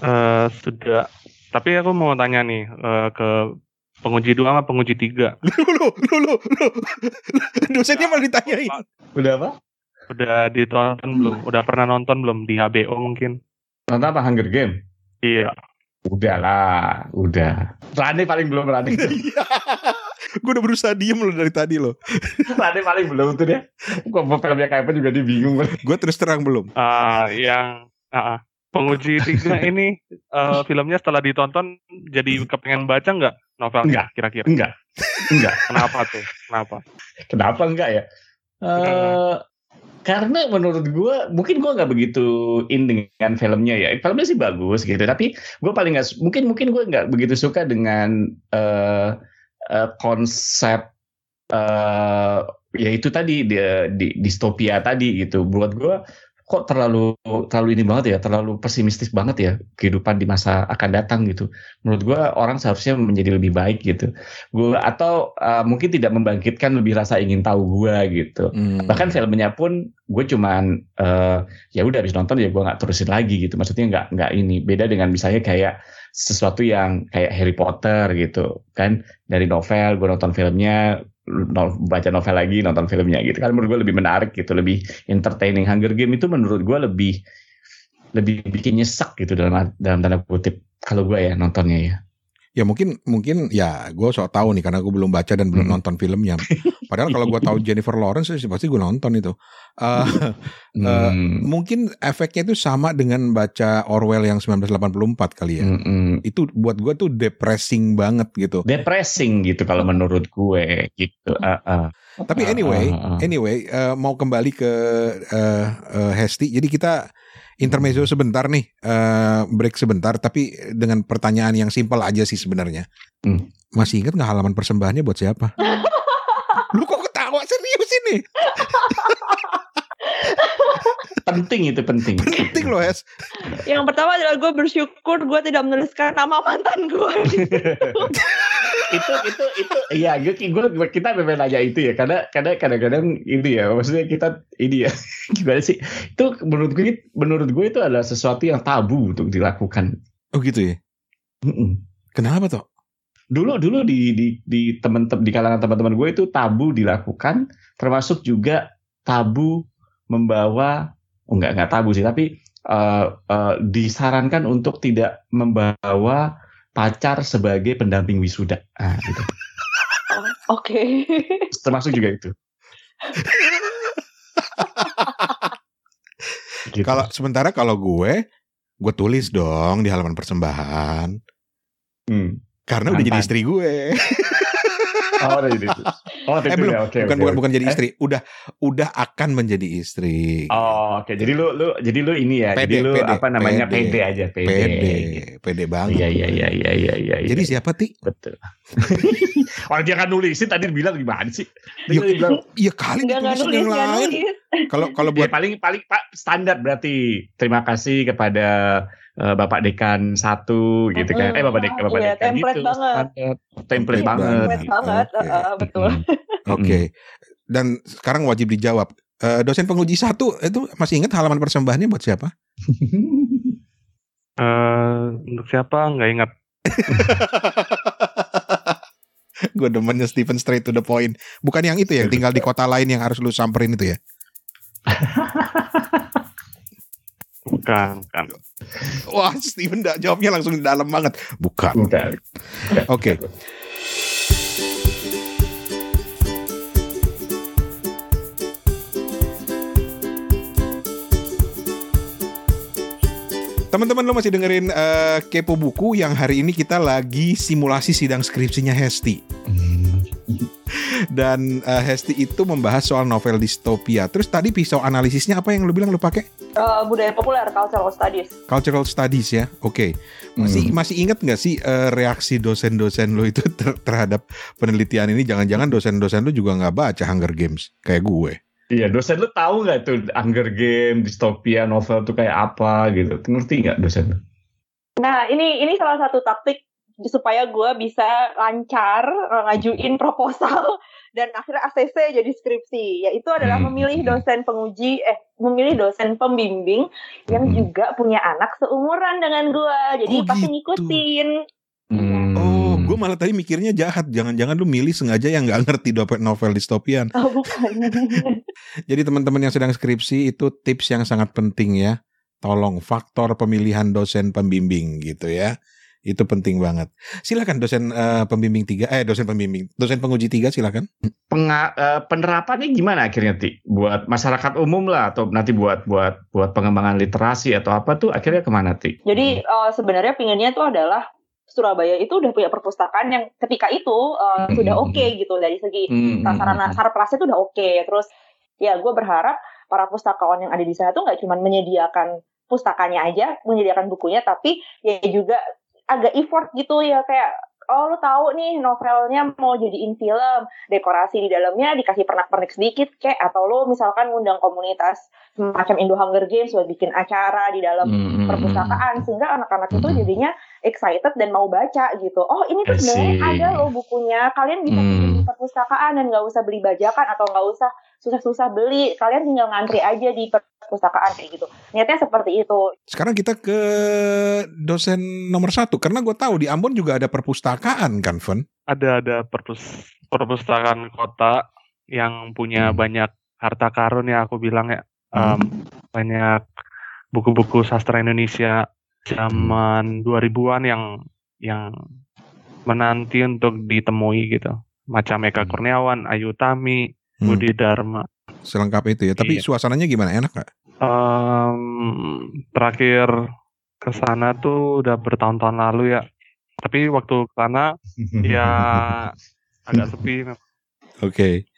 Eh, sudah. Tapi aku mau tanya nih eh, ke penguji dua sama penguji tiga.
Lo, lo, lo. Dosennya malah ditanyain.
Udah apa?
Udah ditonton belum? Udah pernah nonton belum di HBO mungkin?
Nonton apa Hunger Game?
Iya.
Udah lah, udah. Rani paling belum Rani.
Gue udah berusaha diem lo dari tadi lo.
Rani paling belum tuh dia. Kok mau filmnya kayak apa juga dia bingung.
Gue terus terang belum.
Ah, yang ah, ah. Penguji tiga ini eh, filmnya setelah ditonton jadi kepengen baca nggak novelnya kira-kira?
Enggak. Enggak.
Kenapa tuh? Kenapa?
Kenapa enggak ya? Eh karena menurut gue mungkin gue nggak begitu in dengan filmnya ya filmnya sih bagus gitu tapi gue paling nggak mungkin mungkin gue nggak begitu suka dengan eh eh, konsep eh ya itu tadi di, di distopia tadi gitu buat gue kok terlalu terlalu ini banget ya terlalu pesimistis banget ya kehidupan di masa akan datang gitu. Menurut gue orang seharusnya menjadi lebih baik gitu. Gue atau eh, mungkin tidak membangkitkan lebih rasa ingin tahu gue gitu.
Hmm.
bahkan filmnya pun gue cuman eh, ya udah habis nonton ya gue nggak terusin lagi gitu. Maksudnya nggak nggak ini. Beda dengan misalnya kayak sesuatu yang kayak Harry Potter gitu kan. Dari novel gue nonton filmnya baca novel lagi nonton filmnya gitu kan. Menurut gue lebih menarik gitu lebih entertaining. Hunger Game itu menurut gue lebih lebih bikin nyesek gitu dalam dalam tanda kutip. Kalau gue ya nontonnya ya
Ya mungkin mungkin ya gue sok tahu nih karena gue belum baca dan belum
Hmm.
nonton filmnya. Padahal kalau gue tahu Jennifer Lawrence sih pasti gue nonton itu. Eh, Eh,
Hmm.
mungkin efeknya itu sama dengan baca Orwell yang 1984 kali ya.
Hmm, hmm.
Itu buat gue tuh depressing banget gitu.
depressing gitu kalau menurut gue gitu Ah, ah.
Tapi
Ah,
anyway, anyway eh, mau kembali ke eh, eh, Hesti. Jadi kita intermezzo sebentar nih, eh, break sebentar. Tapi dengan pertanyaan yang simpel aja sih sebenarnya.
Hmm.
Masih ingat nggak halaman persembahannya buat siapa? Lu kok ketawa? ketawa serius ini.
Penting itu penting.
Penting loh, Es.
Yang pertama adalah gue bersyukur gue tidak menuliskan nama mantan gue.
itu itu itu iya gue, gue kita memang nanya itu ya karena karena kadang-kadang ini ya maksudnya kita ini ya gimana sih itu menurut gue menurut gue itu adalah sesuatu yang tabu untuk dilakukan
Oh gitu ya.
Mm-mm.
Kenapa toh?
dulu dulu di di di teman di kalangan teman-teman gue itu tabu dilakukan termasuk juga tabu membawa oh enggak enggak tabu sih tapi eh, eh, disarankan untuk tidak membawa pacar sebagai pendamping wisuda ah, gitu.
Oke.
termasuk juga itu Gitu.
Kalau sementara kalau gue, gue tulis dong di halaman persembahan.
Hmm.
Karena udah jadi
Mantan.
istri gue.
oh udah jadi itu oh
eh belum,
ya oke
bukan
oke,
bukan bukan jadi
Eh?
istri. Udah udah akan menjadi istri.
oh oke jadi lu lu jadi lu ini ya
Pede,
jadi lu
pede,
apa namanya
pede.
pede, aja pede,
pede,
gitu.
pede banget.
iya iya iya iya iya iya
Jadi
iya.
siapa ti?
Betul. Orang dia kan nulisin tadi bilang gimana sih? Dia
Ya, Iya kali ditulisin
nulis
yang lain. Kalau kalau
ya
buat
paling paling Pak standar berarti terima kasih kepada eh, Bapak Dekan satu gitu kan. Eh Bapak Dekan Bapak
Iya,
Dekan
template
gitu.
banget.
Template
Template
banget.
Template banget,
Oke.
uh, betul.
Oke. Dan sekarang wajib dijawab. Eh, dosen penguji satu itu masih ingat halaman persembahannya buat siapa?
Eh, untuk siapa nggak ingat.
Gue demennya Stephen straight to the point. Bukan yang itu ya, yang tinggal di kota lain yang harus lu samperin itu ya.
Bukan, bukan.
Wah, Stephen da- jawabnya langsung dalam banget. Bukan.
Udah.
Oke. Teman-teman lo masih dengerin eh, Kepo Buku yang hari ini kita lagi simulasi sidang skripsinya Hesti. Dan eh, Hesti itu membahas soal novel distopia. Terus tadi pisau analisisnya apa yang lo bilang lo pakai?
Eh, budaya populer, cultural studies.
Cultural Studies ya, oke. Masih
Hmm.
masih ingat nggak sih eh, reaksi dosen-dosen lo itu ter- terhadap penelitian ini? Jangan-jangan dosen-dosen lo juga nggak baca Hunger Games kayak gue.
Iya, dosen lu tahu nggak tuh Hunger Game, dystopia, novel tuh kayak apa gitu? Ngerti nggak dosen lu?
Nah, ini ini salah satu taktik supaya gue bisa lancar eh, ngajuin proposal dan akhirnya ACC jadi skripsi. Yaitu adalah
Hmm.
memilih dosen penguji, eh memilih dosen pembimbing yang
Hmm.
juga punya anak seumuran dengan gue. Jadi
Oh,
pasti
gitu.
ngikutin.
Hmm.
Oh, gue malah tadi mikirnya jahat. Jangan-jangan lu milih sengaja yang nggak ngerti dope- novel distopian.
Oh, bukan.
Jadi teman-teman yang sedang skripsi itu tips yang sangat penting ya. Tolong faktor pemilihan dosen pembimbing gitu ya. Itu penting banget. Silakan dosen eh, pembimbing tiga, eh dosen pembimbing, dosen penguji tiga silakan.
Penga- eh, penerapannya gimana akhirnya ti buat masyarakat umum lah atau nanti buat buat buat pengembangan literasi atau apa tuh akhirnya ke mana ti?
Jadi eh, sebenarnya pinginnya itu adalah Surabaya itu udah punya perpustakaan yang ketika itu
Hmm.
sudah oke gitu dari segi
Hmm,
sarana sarplasnya itu udah oke terus ya gue berharap para pustakawan yang ada di sana tuh nggak cuma menyediakan pustakanya aja menyediakan bukunya tapi ya juga agak effort gitu ya kayak oh lu tahu nih novelnya mau jadiin film dekorasi di dalamnya dikasih pernak-pernik sedikit kayak atau lu misalkan ngundang komunitas semacam Indo Hunger Games buat bikin acara di dalam
Hmm, hmm,
perpustakaan sehingga anak-anak itu
Mhm.
jadinya excited dan mau baca gitu. Oh ini tuh sebenarnya ada loh bukunya. Kalian bisa
Hmm.
perpustakaan dan nggak usah beli bajakan atau nggak usah susah-susah beli. Kalian tinggal ngantri aja di perpustakaan kayak gitu. Niatnya seperti itu.
Sekarang kita ke dosen nomor satu karena gue tahu di Ambon juga ada perpustakaan kan, Fen?
Ada ada perpus perpustakaan kota yang punya
Hmm.
banyak harta karun ya aku bilang ya. Em, banyak buku-buku sastra Indonesia zaman 2000-an yang yang menanti untuk ditemui gitu. Macam Eka
Hmm.
Kurniawan, Ayu Tami,
Hmm,
Budi Dharma.
selengkap itu ya. Tapi
Iya.
suasananya gimana? Enak nggak?
Em, terakhir ke sana tuh udah bertahun-tahun lalu ya. Tapi waktu ke sana ya agak sepi.
Oke,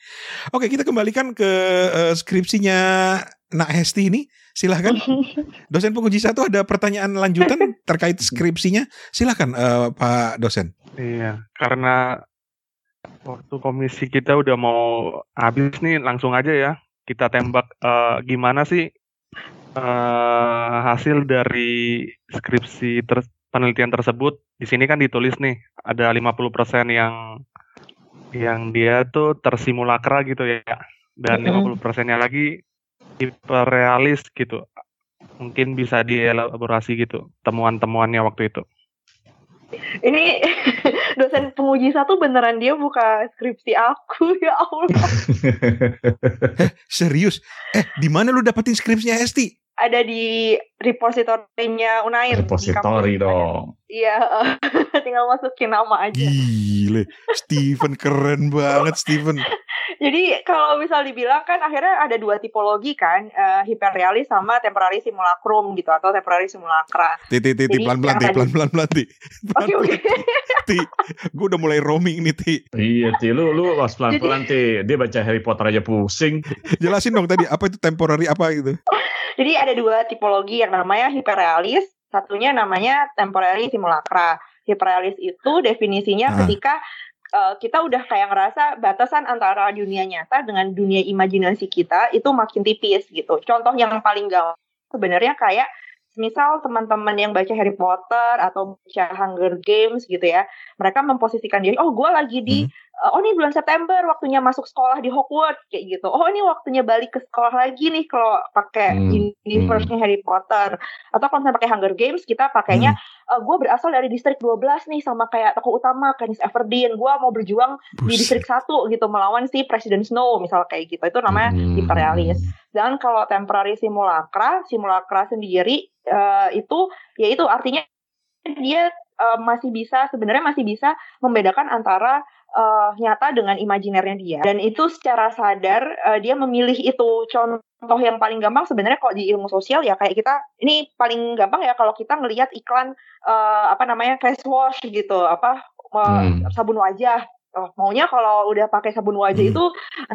oke kita kembalikan ke eh, skripsinya Nak Hesti ini. Silahkan, dosen penguji satu ada pertanyaan lanjutan terkait skripsinya. Silahkan eh, Pak dosen.
Iya, karena Waktu komisi kita udah mau habis nih, langsung aja ya kita tembak uh, gimana sih uh, hasil dari skripsi ter penelitian tersebut. Di sini kan ditulis nih ada 50% yang yang dia tuh tersimulakra gitu ya. Dan mm -hmm. 50 persennya lagi hiperrealis gitu. Mungkin bisa dielaborasi gitu temuan-temuannya waktu itu.
Ini dosen penguji satu beneran dia buka skripsi aku ya Allah.
eh, serius? Eh, di mana lu dapetin skripsinya Esti?
Ada di repositorinya Unair.
Repositori dong.
Iya, tinggal masukin nama aja.
Gile, Steven keren banget Steven.
Jadi kalau misal dibilang kan akhirnya ada dua tipologi kan, uh, hiperrealis sama temporary simulacrum gitu atau temporary simulacra.
Ti ti ti pelan pelan ti pelan pelan pelan ti. Oke oke. Ti, gue udah mulai roaming nih ti.
Iya ti, lu lu was pelan pelan ti. Dia baca Harry Potter aja pusing.
Jelasin dong tadi apa itu temporary apa itu?
Jadi ada dua tipologi yang namanya hiperrealis, satunya namanya temporary simulacra. Hiperrealis itu definisinya ah. ketika uh, kita udah kayak ngerasa batasan antara dunia nyata dengan dunia imajinasi kita itu makin tipis gitu. Contoh yang paling gampang sebenarnya kayak misal teman-teman yang baca Harry Potter atau baca Hunger Games gitu ya, mereka memposisikan diri, oh gue lagi di hmm oh ini bulan September waktunya masuk sekolah di Hogwarts kayak gitu. Oh ini waktunya balik ke sekolah lagi nih kalau pakai hmm. universe-nya hmm. Harry Potter. Atau kalau misalnya pakai Hunger Games kita pakainya hmm. uh, gue berasal dari distrik 12 nih sama kayak tokoh utama Katniss Everdeen. Gue mau berjuang Buset. di distrik 1 gitu melawan si Presiden Snow misal kayak gitu. Itu namanya hmm. hiperrealis. Dan kalau temporary simulacra, simulacra sendiri uh, itu yaitu artinya dia uh, masih bisa sebenarnya masih bisa membedakan antara uh, nyata dengan imajinernya dia. Dan itu secara sadar uh, dia memilih itu. Contoh yang paling gampang sebenarnya kok di ilmu sosial ya kayak kita ini paling gampang ya kalau kita ngelihat iklan uh, apa namanya face wash gitu apa hmm. sabun wajah Oh, maunya kalau udah pakai sabun wajah hmm. itu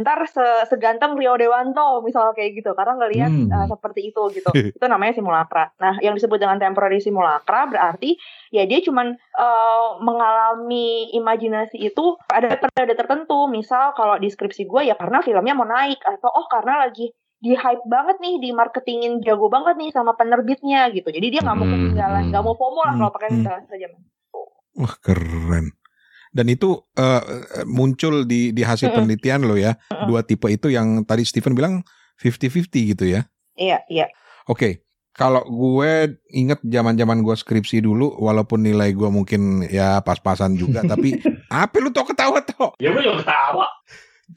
ntar se seganteng Rio Dewanto misal kayak gitu. Karena ngelihat hmm. uh, seperti itu gitu. Itu namanya simulakra. Nah yang disebut dengan temporary simulakra berarti ya dia cuman uh, mengalami imajinasi itu ada periode tertentu. Misal kalau di skripsi gue ya karena filmnya mau naik atau oh karena lagi di hype banget nih di marketingin jago banget nih sama penerbitnya gitu. Jadi dia nggak mau ketinggalan nggak mau FOMO lah kalau pakai ketinggalan saja
wah keren dan itu uh, muncul di di hasil penelitian lo ya. Dua tipe itu yang tadi Stephen bilang 50-50 gitu ya.
Iya, iya.
Oke. Okay. Kalau gue inget zaman-zaman gue skripsi dulu, walaupun nilai gue mungkin ya pas-pasan juga, tapi apa lu tau ketawa tau?
Ya gue juga ketawa.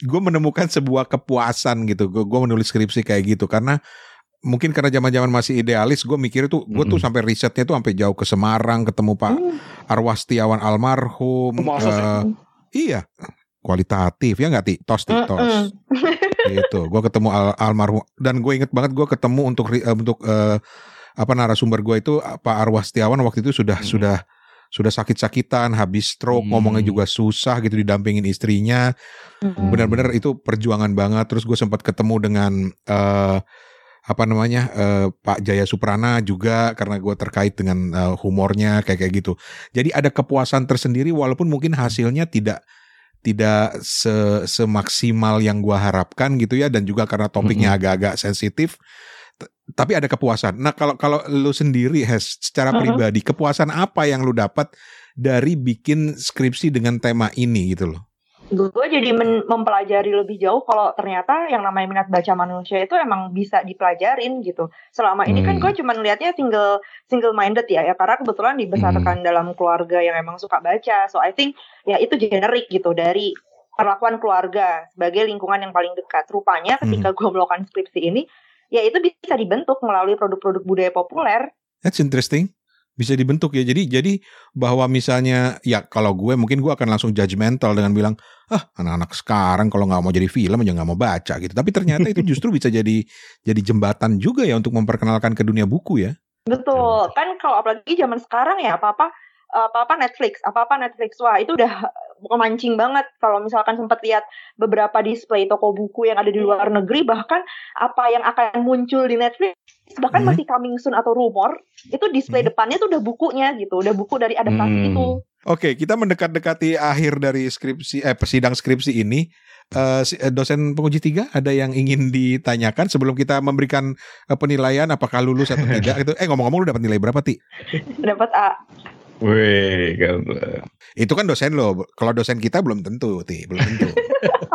Gue menemukan sebuah kepuasan gitu. Gue menulis skripsi kayak gitu karena mungkin karena zaman-zaman masih idealis, gue mikir tuh, gue tuh sampai risetnya tuh sampai jauh ke Semarang, ketemu Pak mm. Arwastiawan almarhum. Uh, iya, kualitatif ya nggak ti, tos ti, tos. gitu, gue ketemu al almarhum dan gue inget banget gue ketemu untuk uh, untuk uh, apa narasumber gue itu Pak Arwastiawan waktu itu sudah mm. sudah sudah sakit-sakitan, habis stroke, hmm. ngomongnya juga susah gitu didampingin istrinya. Hmm. Benar-benar itu perjuangan banget. Terus gue sempat ketemu dengan uh, apa namanya uh, Pak Jaya Suprana juga karena gue terkait dengan uh, humornya kayak kayak gitu. Jadi ada kepuasan tersendiri walaupun mungkin hasilnya tidak tidak se semaksimal yang gue harapkan gitu ya dan juga karena topiknya agak-agak sensitif tapi ada kepuasan. Nah kalau kalau lu sendiri has secara pribadi kepuasan apa yang lu dapat dari bikin skripsi dengan tema ini gitu loh?
Gue jadi men mempelajari lebih jauh kalau ternyata yang namanya minat baca manusia itu emang bisa dipelajarin gitu. Selama ini kan hmm. gue cuma lihatnya single single minded ya, ya karena kebetulan dibesarkan hmm. dalam keluarga yang emang suka baca. So I think ya itu generik gitu dari perlakuan keluarga sebagai lingkungan yang paling dekat. Rupanya ketika hmm. gue melakukan skripsi ini, ya itu bisa dibentuk melalui produk-produk budaya populer.
That's interesting bisa dibentuk ya. Jadi jadi bahwa misalnya ya kalau gue mungkin gue akan langsung judgmental dengan bilang ah anak-anak sekarang kalau nggak mau jadi film aja nggak mau baca gitu. Tapi ternyata itu justru bisa jadi jadi jembatan juga ya untuk memperkenalkan ke dunia buku ya.
Betul. Kan kalau apalagi zaman sekarang ya apa-apa apa apa Netflix, apa apa Netflix. Wah itu udah memancing banget kalau misalkan sempat lihat beberapa display toko buku yang ada di luar negeri bahkan apa yang akan muncul di Netflix bahkan
Hmm.
masih coming soon atau rumor itu display
Hmm.
depannya tuh udah bukunya gitu udah buku dari adaptasi
Hmm.
itu
Oke, kita mendekat-dekati akhir dari skripsi eh sidang skripsi ini. Eh, eh, dosen penguji tiga ada yang ingin ditanyakan sebelum kita memberikan eh, penilaian apakah lulus atau tidak itu. Eh ngomong-ngomong lu dapat nilai berapa ti?
dapat A
Wih, kan.
Itu kan dosen lo. Kalau dosen kita belum tentu ti, belum tentu.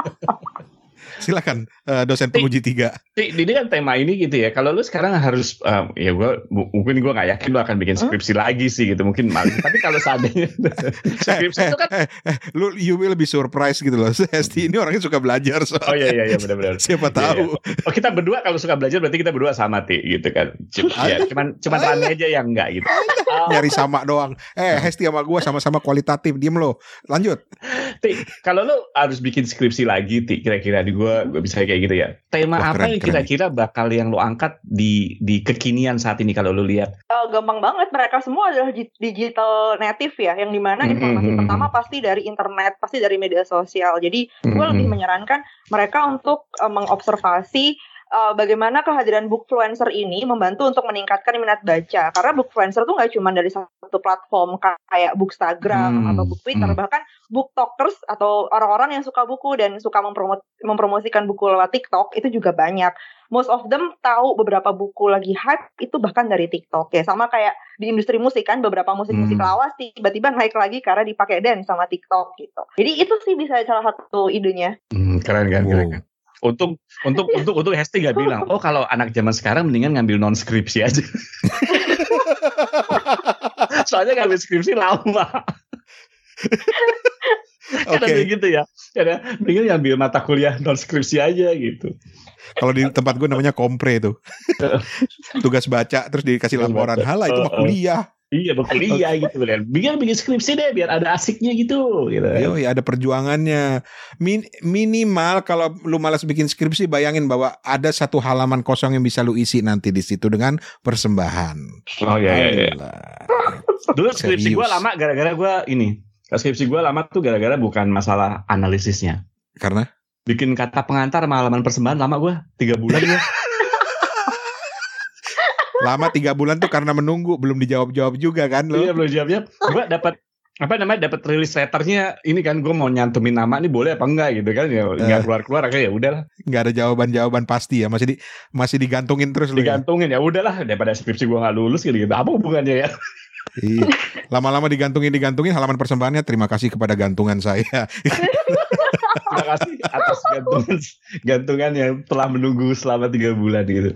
Silakan eh, dosen penguji tiga.
Ti, ini kan tema ini gitu ya. Kalau lu sekarang harus, um, ya gue mungkin gue nggak yakin lu akan bikin skripsi lagi sih gitu. Mungkin malu. Tapi kalau seandainya skripsi itu kan,
Eh, eh, lu you will be surprised gitu loh. Hesti ini orangnya suka belajar so.
oh iya iya iya benar-benar.
Siapa
Iya,
tahu.
Oh kita berdua kalau suka belajar berarti kita berdua sama ti gitu kan. Cuma, ya, cuman cuman Rani aja yang enggak gitu. Oh,
Nyari sama doang. Eh, Hesti sama gua sama-sama kualitatif. Diem lo. Lanjut.
Ti, kalau lu harus bikin skripsi lagi, Ti, kira-kira di gua, gua bisa kayak gitu ya. Tema
Wah,
apa
keren,
yang kira-kira bakal yang lu angkat di di kekinian saat ini kalau lu lihat?
Eh, gampang banget mereka semua adalah di- digital native ya yang di
mana
informasi
mhm,
pertama pasti dari internet pasti dari media sosial jadi gue
Mhm.
lebih menyarankan mereka untuk eh, mengobservasi eh, bagaimana kehadiran bookfluencer ini membantu untuk meningkatkan minat baca karena bookfluencer tuh nggak cuma dari satu platform ka- kayak bookstagram
Hmm,
atau book twitter
hmm.
bahkan booktokers atau orang-orang yang suka buku dan suka mempromo- mempromosikan buku lewat TikTok itu juga banyak most of them tahu beberapa buku lagi hype itu bahkan dari TikTok ya sama kayak di industri musik kan beberapa musik-musik
Hmm.
lawas tiba-tiba naik lagi karena dipakai dance sama TikTok gitu jadi itu sih bisa salah satu idenya
Hmm, keren kan, keren kan. Untung, untuk untuk untuk Hesti gak bilang, oh kalau anak zaman sekarang mendingan ngambil non skripsi aja. Soalnya ngambil skripsi lama.
Oke.
Ada gitu ya. Karena mendingan ngambil mata kuliah non skripsi aja gitu.
Kalau di tempat gue namanya kompre tuh. Tugas baca terus dikasih laporan. Halah itu mah kuliah.
Iya berkuliah gitu kan. Bikin bikin skripsi deh biar ada asiknya gitu. gitu.
Yo, ada perjuangannya. Min- minimal kalau lu malas bikin skripsi, bayangin bahwa ada satu halaman kosong yang bisa lu isi nanti di situ dengan persembahan.
Oh iya iya. iya. Dulu skripsi gue lama gara-gara gue ini. Skripsi gue lama tuh gara-gara bukan masalah analisisnya.
Karena
Bikin kata pengantar sama halaman persembahan lama gue tiga bulan gue.
lama tiga bulan tuh karena menunggu belum dijawab-jawab juga kan lo.
Iya belum jawab-jawab. Gue dapat apa namanya dapat rilis letternya ini kan gue mau nyantumin nama ini boleh apa enggak gitu kan ya nggak
Eh.
keluar keluar akhirnya ya udahlah
nggak ada jawaban-jawaban pasti ya masih di masih digantungin terus lu ya.
digantungin ya udahlah daripada skripsi gue nggak lulus gitu gitu apa hubungannya ya
Iya. Lama-lama digantungin digantungin halaman persembahannya terima kasih kepada gantungan saya.
terima kasih atas gantungan gantungan yang telah menunggu selama tiga bulan gitu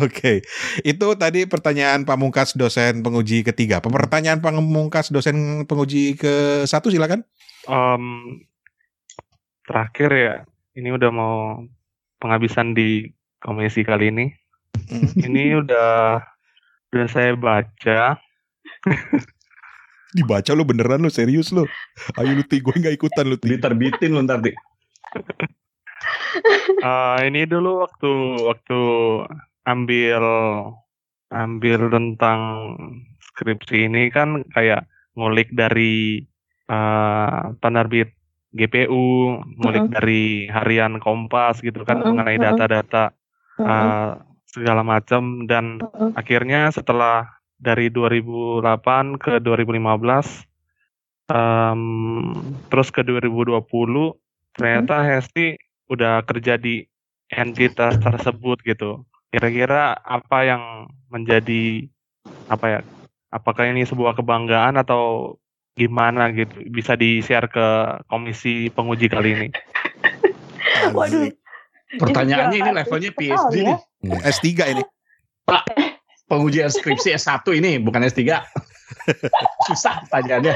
Oke, itu tadi pertanyaan pamungkas dosen penguji ketiga. Pertanyaan pamungkas dosen penguji ke satu silakan.
Em, terakhir ya, ini udah mau penghabisan di komisi kali ini.
Hmm.
Ini udah udah saya baca.
Dibaca lu beneran lu serius lu. Ayo lu ti gue nggak ikutan lu ti.
diterbitin lu ntar Ti.
Eh, ini dulu waktu waktu ambil ambil tentang skripsi ini kan kayak ngulik dari eh, penerbit GPU, ngulik
Mm-mm.
dari harian Kompas gitu kan
Mm-mm,
mengenai
mm-mm.
data-data eh, segala macam dan
Mm-mm.
akhirnya setelah dari 2008 ke 2015 em, terus ke 2020 ternyata Hesti udah kerja di entitas tersebut gitu kira-kira apa yang menjadi apa ya apakah ini sebuah kebanggaan atau gimana gitu bisa di share ke komisi penguji kali ini
Waduh.
pertanyaannya ini levelnya PhD
ya.
nih
S3 ini.
Pengujian skripsi S1 ini bukan S3 susah pertanyaannya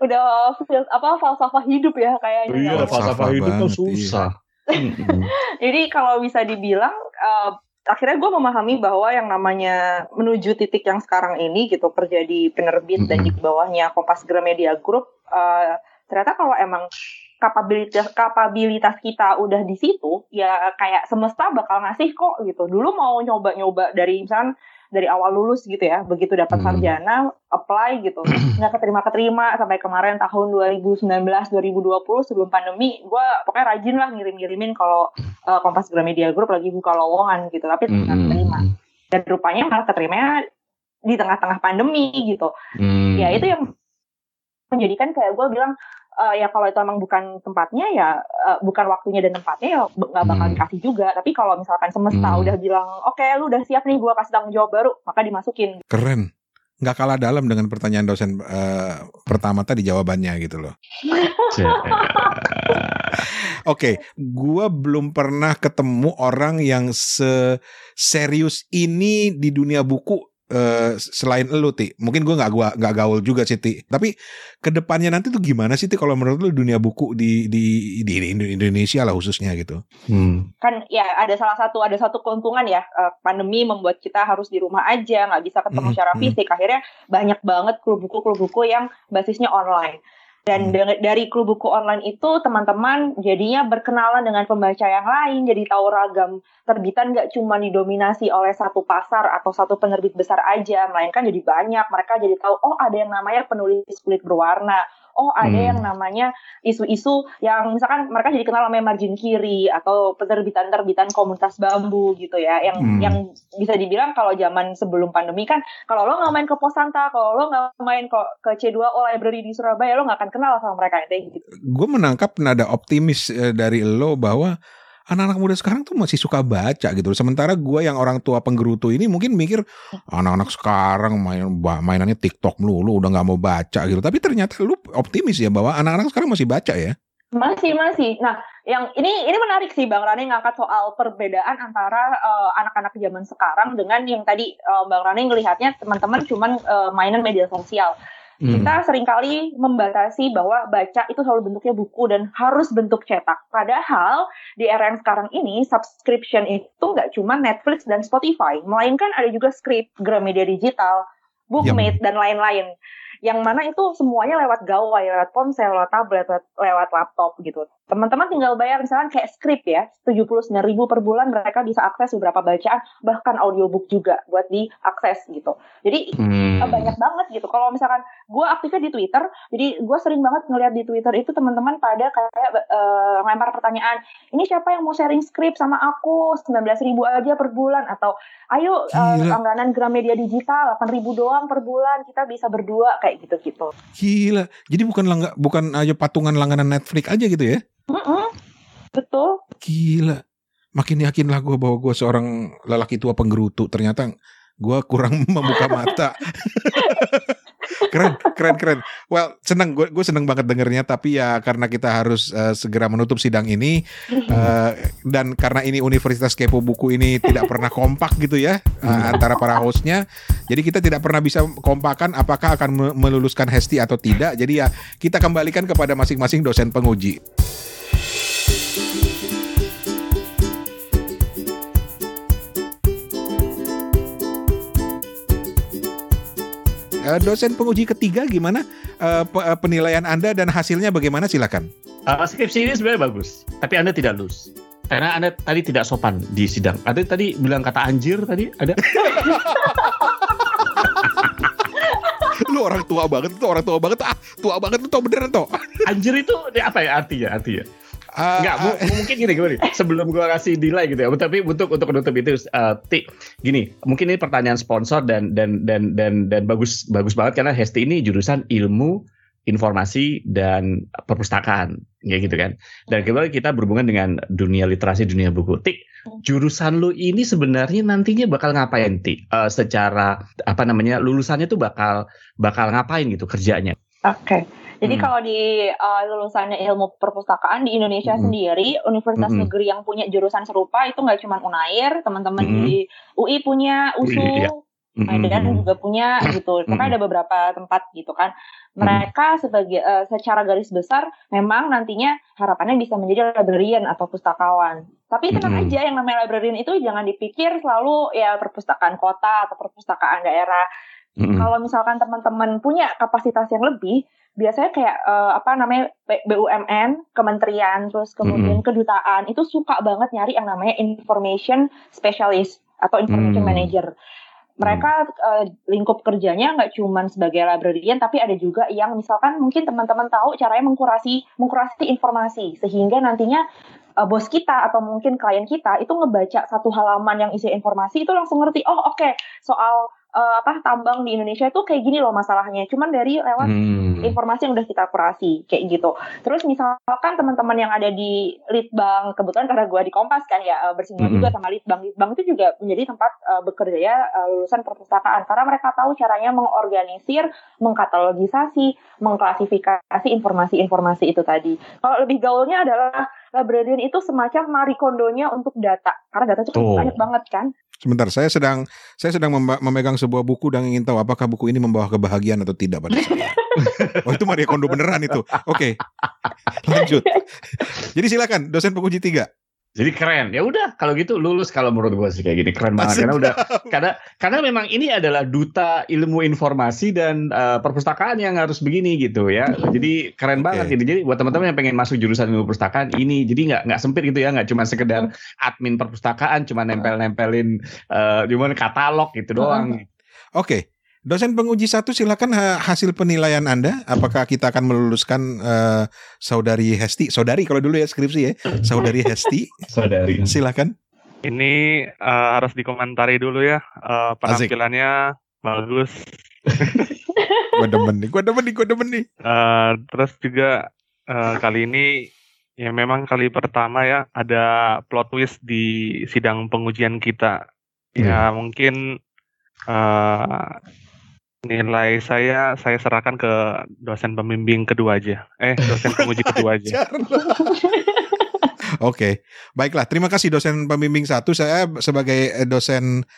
Udah fil- apa falsafah hidup ya kayaknya.
iya
ya.
falsafah
falsafah hidup kan
banget,
susah Mm-mm.
Jadi kalau bisa dibilang eh, akhirnya gue memahami bahwa yang namanya menuju titik yang sekarang ini gitu kerja di penerbit dan di bawahnya Kompas Gramedia Group eh, ternyata kalau emang kapabilitas kapabilitas kita udah di situ ya kayak semesta bakal ngasih kok gitu. Dulu mau nyoba-nyoba dari misalnya dari awal lulus gitu ya begitu dapat
Hmm.
sarjana apply gitu nggak keterima keterima sampai kemarin tahun 2019 2020 sebelum pandemi gue pokoknya rajin lah ngirim ngirimin kalau uh, Kompas Gramedia Group lagi buka lowongan gitu tapi nggak
Mm-mm.
keterima dan rupanya malah keterimanya di tengah-tengah pandemi gitu
Hmm.
ya itu yang menjadikan kayak gue bilang eh, ya kalau itu emang bukan tempatnya ya eh, bukan waktunya dan tempatnya ya nggak bakal
Hmm.
dikasih juga tapi kalau misalkan semesta
Hmm.
udah bilang oke lu udah siap nih gue kasih tanggung jawab baru maka dimasukin
Keren. Nggak kalah dalam dengan pertanyaan dosen eh, pertama tadi jawabannya gitu loh. Oke, gua belum pernah ketemu orang yang serius ini di dunia buku eh, selain elu ti. Mungkin gua nggak gua nggak gaul juga sih ti. Tapi ke depannya nanti tuh gimana sih ti kalau menurut lu dunia buku di di di, di Indonesia lah khususnya gitu.
Hmm.
kan ya ada salah satu ada satu keuntungan ya eh, pandemi membuat kita harus di rumah aja nggak bisa ketemu
Mm,
secara
mm.
fisik akhirnya banyak banget klub buku klub buku yang basisnya online dan
Hmm.
dari klub buku online itu teman-teman jadinya berkenalan dengan pembaca yang lain. Jadi tahu ragam terbitan nggak cuma didominasi oleh satu pasar atau satu penerbit besar aja. Melainkan jadi banyak. Mereka jadi tahu oh ada yang namanya penulis kulit berwarna oh ada
Hmm.
yang namanya isu-isu yang misalkan mereka jadi kenal sama margin kiri atau penerbitan-terbitan komunitas bambu gitu ya yang
Hmm.
yang bisa dibilang kalau zaman sebelum pandemi kan kalau lo nggak main ke Posanta kalau lo nggak main ke, ke C2O Library di Surabaya lo nggak akan kenal sama mereka kayak gitu
Gue menangkap nada optimis eh, dari lo bahwa anak-anak muda sekarang tuh masih suka baca gitu. Sementara gue yang orang tua penggerutu ini mungkin mikir anak-anak sekarang main mainannya TikTok melulu udah nggak mau baca gitu. Tapi ternyata lu optimis ya bahwa anak-anak sekarang masih baca ya.
masih masih nah yang ini ini menarik sih Bang Rani ngangkat soal perbedaan antara eh, anak-anak zaman sekarang dengan yang tadi eh, Bang Rani ngelihatnya teman-teman cuman eh, mainan media sosial
Hmm.
kita sering kali membatasi bahwa baca itu selalu bentuknya buku dan harus bentuk cetak. Padahal di era yang sekarang ini subscription itu nggak cuma Netflix dan Spotify, melainkan ada juga Script, Gramedia Digital, Bookmate dan lain-lain. Yang mana itu semuanya lewat gawai, lewat ponsel, lewat tablet, lewat, lewat laptop gitu. Teman-teman tinggal bayar misalkan kayak Script ya, 79 ribu per bulan mereka bisa akses beberapa bacaan, bahkan audiobook juga buat diakses gitu. Jadi
Hmm.
banyak banget gitu. Kalau misalkan gue aktifnya di Twitter, jadi gue sering banget ngeliat di Twitter itu teman-teman pada kayak eh, ngelempar pertanyaan, ini siapa yang mau sharing skrip sama aku 19.000 ribu aja per bulan atau ayo
Gila.
langganan Gramedia digital 8 ribu doang per bulan kita bisa berdua kayak gitu-gitu.
Gila. Jadi bukan langga, bukan aja patungan langganan Netflix aja gitu ya.
Mm-mm. Betul.
Gila. Makin yakinlah gue bahwa gue seorang lelaki tua penggerutu. Ternyata gue kurang membuka mata. keren, keren, keren. Well, seneng. Gue gue seneng banget dengernya. Tapi ya karena kita harus eh, segera menutup sidang ini eh, dan karena ini Universitas Kepo Buku ini tidak pernah kompak gitu ya eh, antara para hostnya. Jadi kita tidak pernah bisa kompakan apakah akan me- meluluskan Hesti atau tidak. Jadi ya kita kembalikan kepada masing-masing dosen penguji. Eh, dosen penguji ketiga gimana eh, penilaian Anda dan hasilnya bagaimana silakan.
Uh, skripsi ini sebenarnya bagus, tapi Anda tidak lulus. Karena Anda tadi tidak sopan di sidang. Anda tadi bilang kata anjir tadi ada.
Lu orang tua banget tuh orang tua banget ah tua banget tuh tau beneran tuh.
Anjir itu apa ya artinya? Artinya.
Ah,
Enggak, mu- mu- mungkin gini gini. Sebelum gua kasih nilai gitu ya, tapi untuk untuk menutup itu uh, Ti, gini, mungkin ini pertanyaan sponsor dan dan dan dan dan bagus bagus banget karena Hesti ini jurusan ilmu informasi dan perpustakaan ya gitu kan. Dan kemudian kita berhubungan dengan dunia literasi, dunia buku. Tik, jurusan lu ini sebenarnya nantinya bakal ngapain, Tik? Eh, secara apa namanya? lulusannya tuh bakal bakal ngapain gitu kerjanya?
Oke. Jadi
Hmm.
kalau di uh, lulusannya ilmu perpustakaan di Indonesia
Hmm.
sendiri, universitas
Hmm.
negeri yang punya jurusan serupa itu nggak cuma Unair, teman-teman
Hmm.
di UI punya, USU,
iya.
Medan juga punya gitu. Pokoknya ada beberapa tempat gitu kan. Mereka sebagai eh, secara garis besar memang nantinya harapannya bisa menjadi librarian atau pustakawan. Tapi tenang
Mm-mm.
aja yang namanya librarian itu jangan dipikir selalu ya perpustakaan kota atau perpustakaan daerah.
Mm-mm.
Kalau misalkan teman-teman punya kapasitas yang lebih, biasanya kayak eh, apa namanya BUMN, kementerian, terus kemudian kedutaan itu suka banget nyari yang namanya information specialist atau information
Hmm.
manager. mereka uh, lingkup kerjanya nggak cuma sebagai librarian tapi ada juga yang misalkan mungkin teman-teman tahu caranya mengkurasi mengkurasi informasi sehingga nantinya uh, bos kita atau mungkin klien kita itu ngebaca satu halaman yang isi informasi itu langsung ngerti oh oke okay, soal uh, apa tambang di Indonesia itu kayak gini loh masalahnya. Cuman dari lewat hmm. informasi yang udah kita kurasi kayak gitu. Terus misalkan teman-teman yang ada di Litbang, kebetulan karena gue di Kompas kan ya bersinggungan hmm. juga sama Litbang. Litbang itu juga menjadi tempat uh, bekerja ya uh, lulusan perpustakaan karena mereka tahu caranya mengorganisir, mengkatalogisasi, mengklasifikasi informasi-informasi itu tadi. Kalau lebih gaulnya adalah librarian itu semacam marikondonya untuk data karena data itu banyak banget kan.
Sebentar, saya sedang saya sedang memegang sebuah buku dan ingin tahu apakah buku ini membawa kebahagiaan atau tidak pada saya. oh itu Maria Kondo beneran itu. Oke, okay. lanjut. Jadi silakan dosen penguji tiga.
Jadi keren. Ya udah kalau gitu lulus kalau menurut gue sih kayak gini keren banget karena udah karena karena memang ini adalah duta ilmu informasi dan uh, perpustakaan yang harus begini gitu ya. Jadi keren banget okay. gitu. Jadi buat teman-teman yang pengen masuk jurusan ilmu perpustakaan ini jadi nggak nggak sempit gitu ya, nggak cuma sekedar admin perpustakaan, cuma nempel-nempelin uh, gimana katalog gitu doang.
Oke. Okay. Dosen penguji satu silakan hasil penilaian Anda. Apakah kita akan meluluskan uh, saudari Hesti? Saudari kalau dulu ya skripsi ya. Saudari Hesti.
saudari.
Silakan.
Ini uh, harus dikomentari dulu ya. Uh, penampilannya Asik. bagus.
gue demen nih, gue demen nih, gue demen nih.
Uh, terus juga uh, kali ini ya memang kali pertama ya ada plot twist di sidang pengujian kita. Ya hmm. mungkin uh, Nilai saya saya serahkan ke dosen pembimbing kedua aja. Eh, dosen penguji kedua aja.
Oke, okay. baiklah. Terima kasih dosen pembimbing satu. Saya sebagai dosen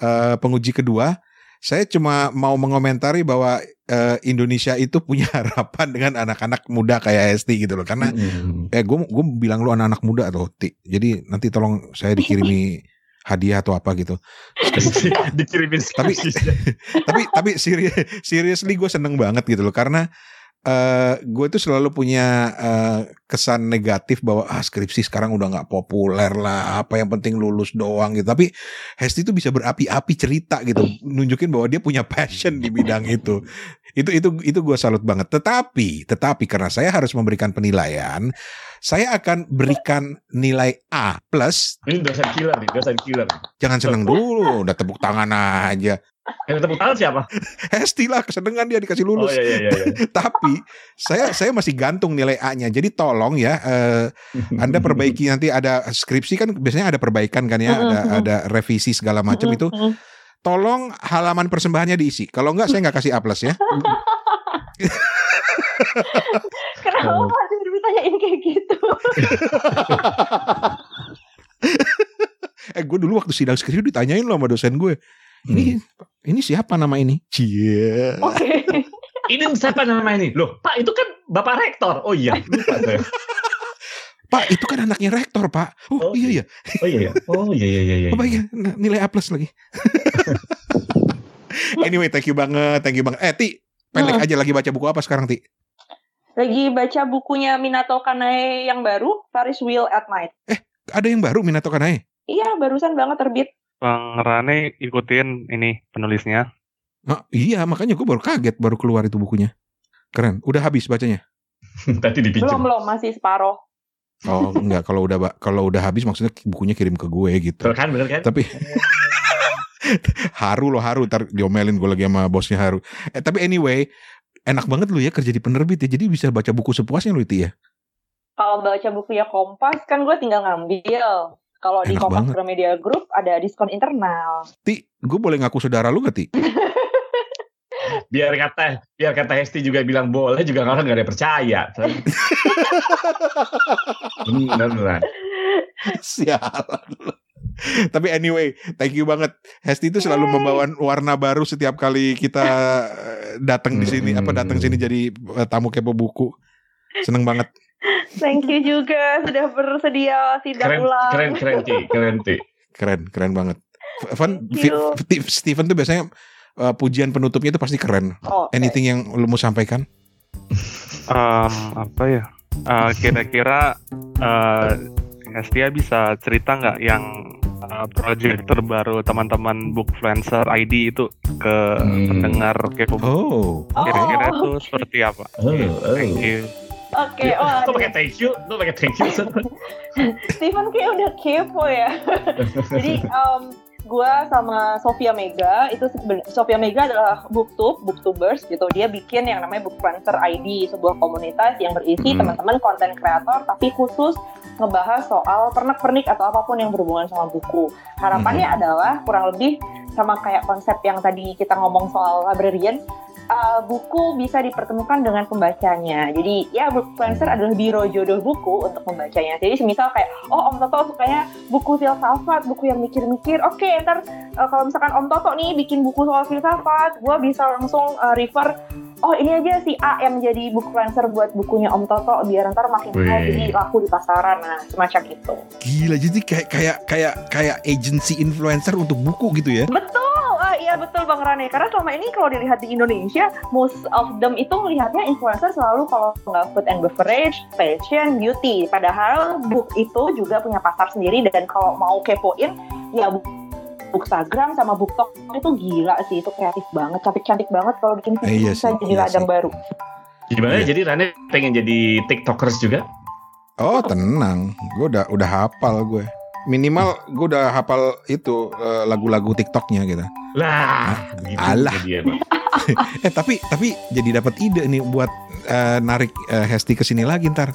uh, penguji kedua, saya cuma mau mengomentari bahwa uh, Indonesia itu punya harapan dengan anak-anak muda kayak Esti gitu loh. Karena mm. eh gue gue bilang lu anak-anak muda tuh, Jadi nanti tolong saya dikirimi hadiah atau apa gitu.
Dikirimin
tapi tapi tapi serius seriously gue seneng banget gitu loh karena uh, gue tuh selalu punya uh, kesan negatif bahwa ah skripsi sekarang udah nggak populer lah apa yang penting lulus doang gitu tapi Hesti tuh bisa berapi-api cerita gitu nunjukin bahwa dia punya passion di bidang itu itu itu itu gue salut banget tetapi tetapi karena saya harus memberikan penilaian saya akan berikan nilai A plus.
Ini dosen killer nih, dosen killer.
Jangan seneng dulu, udah tepuk tangan aja.
Yang tepuk tangan siapa?
Hesti lah, kesenengan dia dikasih lulus. Oh, iya, iya, iya. Tapi saya saya masih gantung nilai A-nya. Jadi tolong ya, eh, Anda perbaiki nanti ada skripsi kan biasanya ada perbaikan kan ya, ada ada revisi segala macam itu. Tolong halaman persembahannya diisi. Kalau enggak saya nggak kasih A plus ya.
Kenapa masih ditanyain kayak gitu?
eh gue dulu waktu sidang skripsi ditanyain loh sama dosen gue. Ini hmm. ini siapa nama ini? Cie.
Oke. Okay.
ini siapa nama ini? Loh, Pak itu kan Bapak Rektor. Oh iya,
Pak, itu kan anaknya rektor, Pak. Oh, oh iya iya.
Oh iya iya. Oh iya iya iya.
Oh baik, nilai A plus lagi. anyway, thank you banget, thank you banget. Eh, Ti, pendek hmm. aja lagi baca buku apa sekarang, Ti?
Lagi baca bukunya Minato Kanae yang baru, Paris Wheel at Night.
Eh, ada yang baru Minato Kanae?
Iya, barusan banget terbit.
Bang Rane ikutin ini penulisnya.
Nah, iya, makanya gue baru kaget baru keluar itu bukunya. Keren. Udah habis bacanya?
Tadi dipinjam.
Belum, belum, masih separoh.
Oh, enggak kalau udah kalau udah habis maksudnya bukunya kirim ke gue gitu.
Betul kan, bener kan?
Tapi haru loh haru ntar diomelin gue lagi sama bosnya haru. Eh, tapi anyway, enak banget lu ya kerja di penerbit ya. Jadi bisa baca buku sepuasnya lu itu ya.
Kalau baca buku ya Kompas kan gue tinggal ngambil. Kalau di Kompas Media Group ada diskon internal.
Ti, gue boleh ngaku saudara lu gak Ti?
biar kata biar kata Hesti juga bilang boleh juga orang gak ada percaya. Beneran.
Sialan. Tapi anyway, thank you banget. Hesti itu selalu membawa warna baru setiap kali kita eh, datang di sini, apa datang sini jadi eh, tamu kepo buku. Seneng banget.
Thank you juga sudah bersedia tidak
keren,
ulang.
Keren, keren, Ti. Keren, Ti.
Keren, keren banget. Van, Steven tuh biasanya uh, pujian penutupnya itu pasti keren. Oh, Anything yang lu mau sampaikan?
Um, apa ya? Uh, kira-kira uh, Hestia bisa cerita nggak yang uh, project terbaru teman-teman Bookfluencer ID itu ke
Hmm.
pendengar Kepo.
Oh,
Kira-kira
Oh.
itu seperti apa?
Oh, oh.
Thank you.
Oke, oh,
Lo pakai thank you, lo pakai thank you.
Steven kayak udah kepo ya. Jadi um, gue sama Sofia Mega itu Sofia Mega adalah booktube, booktubers gitu. Dia bikin yang namanya Bookfluencer ID, sebuah komunitas yang berisi
Hmm.
teman-teman konten kreator tapi khusus ngebahas soal pernak-pernik atau apa pun yang berhubungan sama buku. Harapannya adalah kurang lebih sama kayak konsep yang tadi kita ngomong soal librarian, uh, buku bisa dipertemukan dengan pembacanya. Jadi ya Bookfluencer adalah biro jodoh buku untuk membacanya. Jadi semisal kayak, oh Om Toto sukanya buku filsafat, buku yang mikir-mikir. Oke, ntar uh, kalau misalkan Om Toto nih bikin buku soal filsafat, gue bisa langsung uh, refer, oh ini aja si A yang menjadi Bookfluencer buat bukunya Om Toto, biar ntar makin mahal
Wih.
jadi laku di pasaran. Nah, semacam itu.
gila jadi kayak kayak kayak kayak agency influencer untuk buku gitu ya.
Betul, iya betul Bang Rane. Karena selama ini kalau dilihat di Indonesia, most of them itu melihatnya influencer selalu kalau nggak food and beverage, fashion, beauty. Padahal book itu juga punya pasar sendiri dan kalau mau kepoin, ya book Bookstagram sama BookTok itu gila sih, itu kreatif banget, cantik-cantik banget kalau bikin
Eh, iya
bisa
sih,
jadi
iya
ladang
sih.
baru.
Gimana
Iya.
jadi Rane pengen jadi tiktokers juga?
Oh tenang, gue udah udah hafal gue. Minimal gue udah hafal itu eh, lagu-lagu TikToknya gitu.
Lah, gitu
Alah.
dia.
Eh tapi tapi jadi dapat ide nih buat eh, narik eh, Hesti ke sini lagi ntar.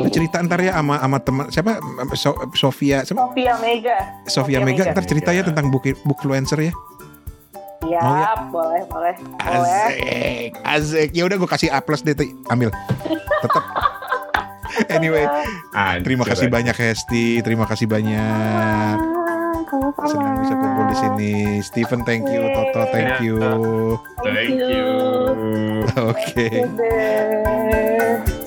Lu cerita ntar ya sama sama teman siapa So- Sofia siapa?
Sofia Mega.
Sofia
Sofia
Mega
Mega.
ntar cerita ya tentang book bookfluencer ya.
Iya,
Mau ya?
boleh, boleh. Boleh.
Asik, asik. Ya udah gue kasih A plus deh, ambil. Tetap. Anyway,
Hancur,
terima kasih banyak Hesti, terima kasih banyak.
Ah, sama-sama.
Senang bisa kumpul di sini. Steven, thank you. Toto, thank you.
Thank you.
Oke.
Dadah.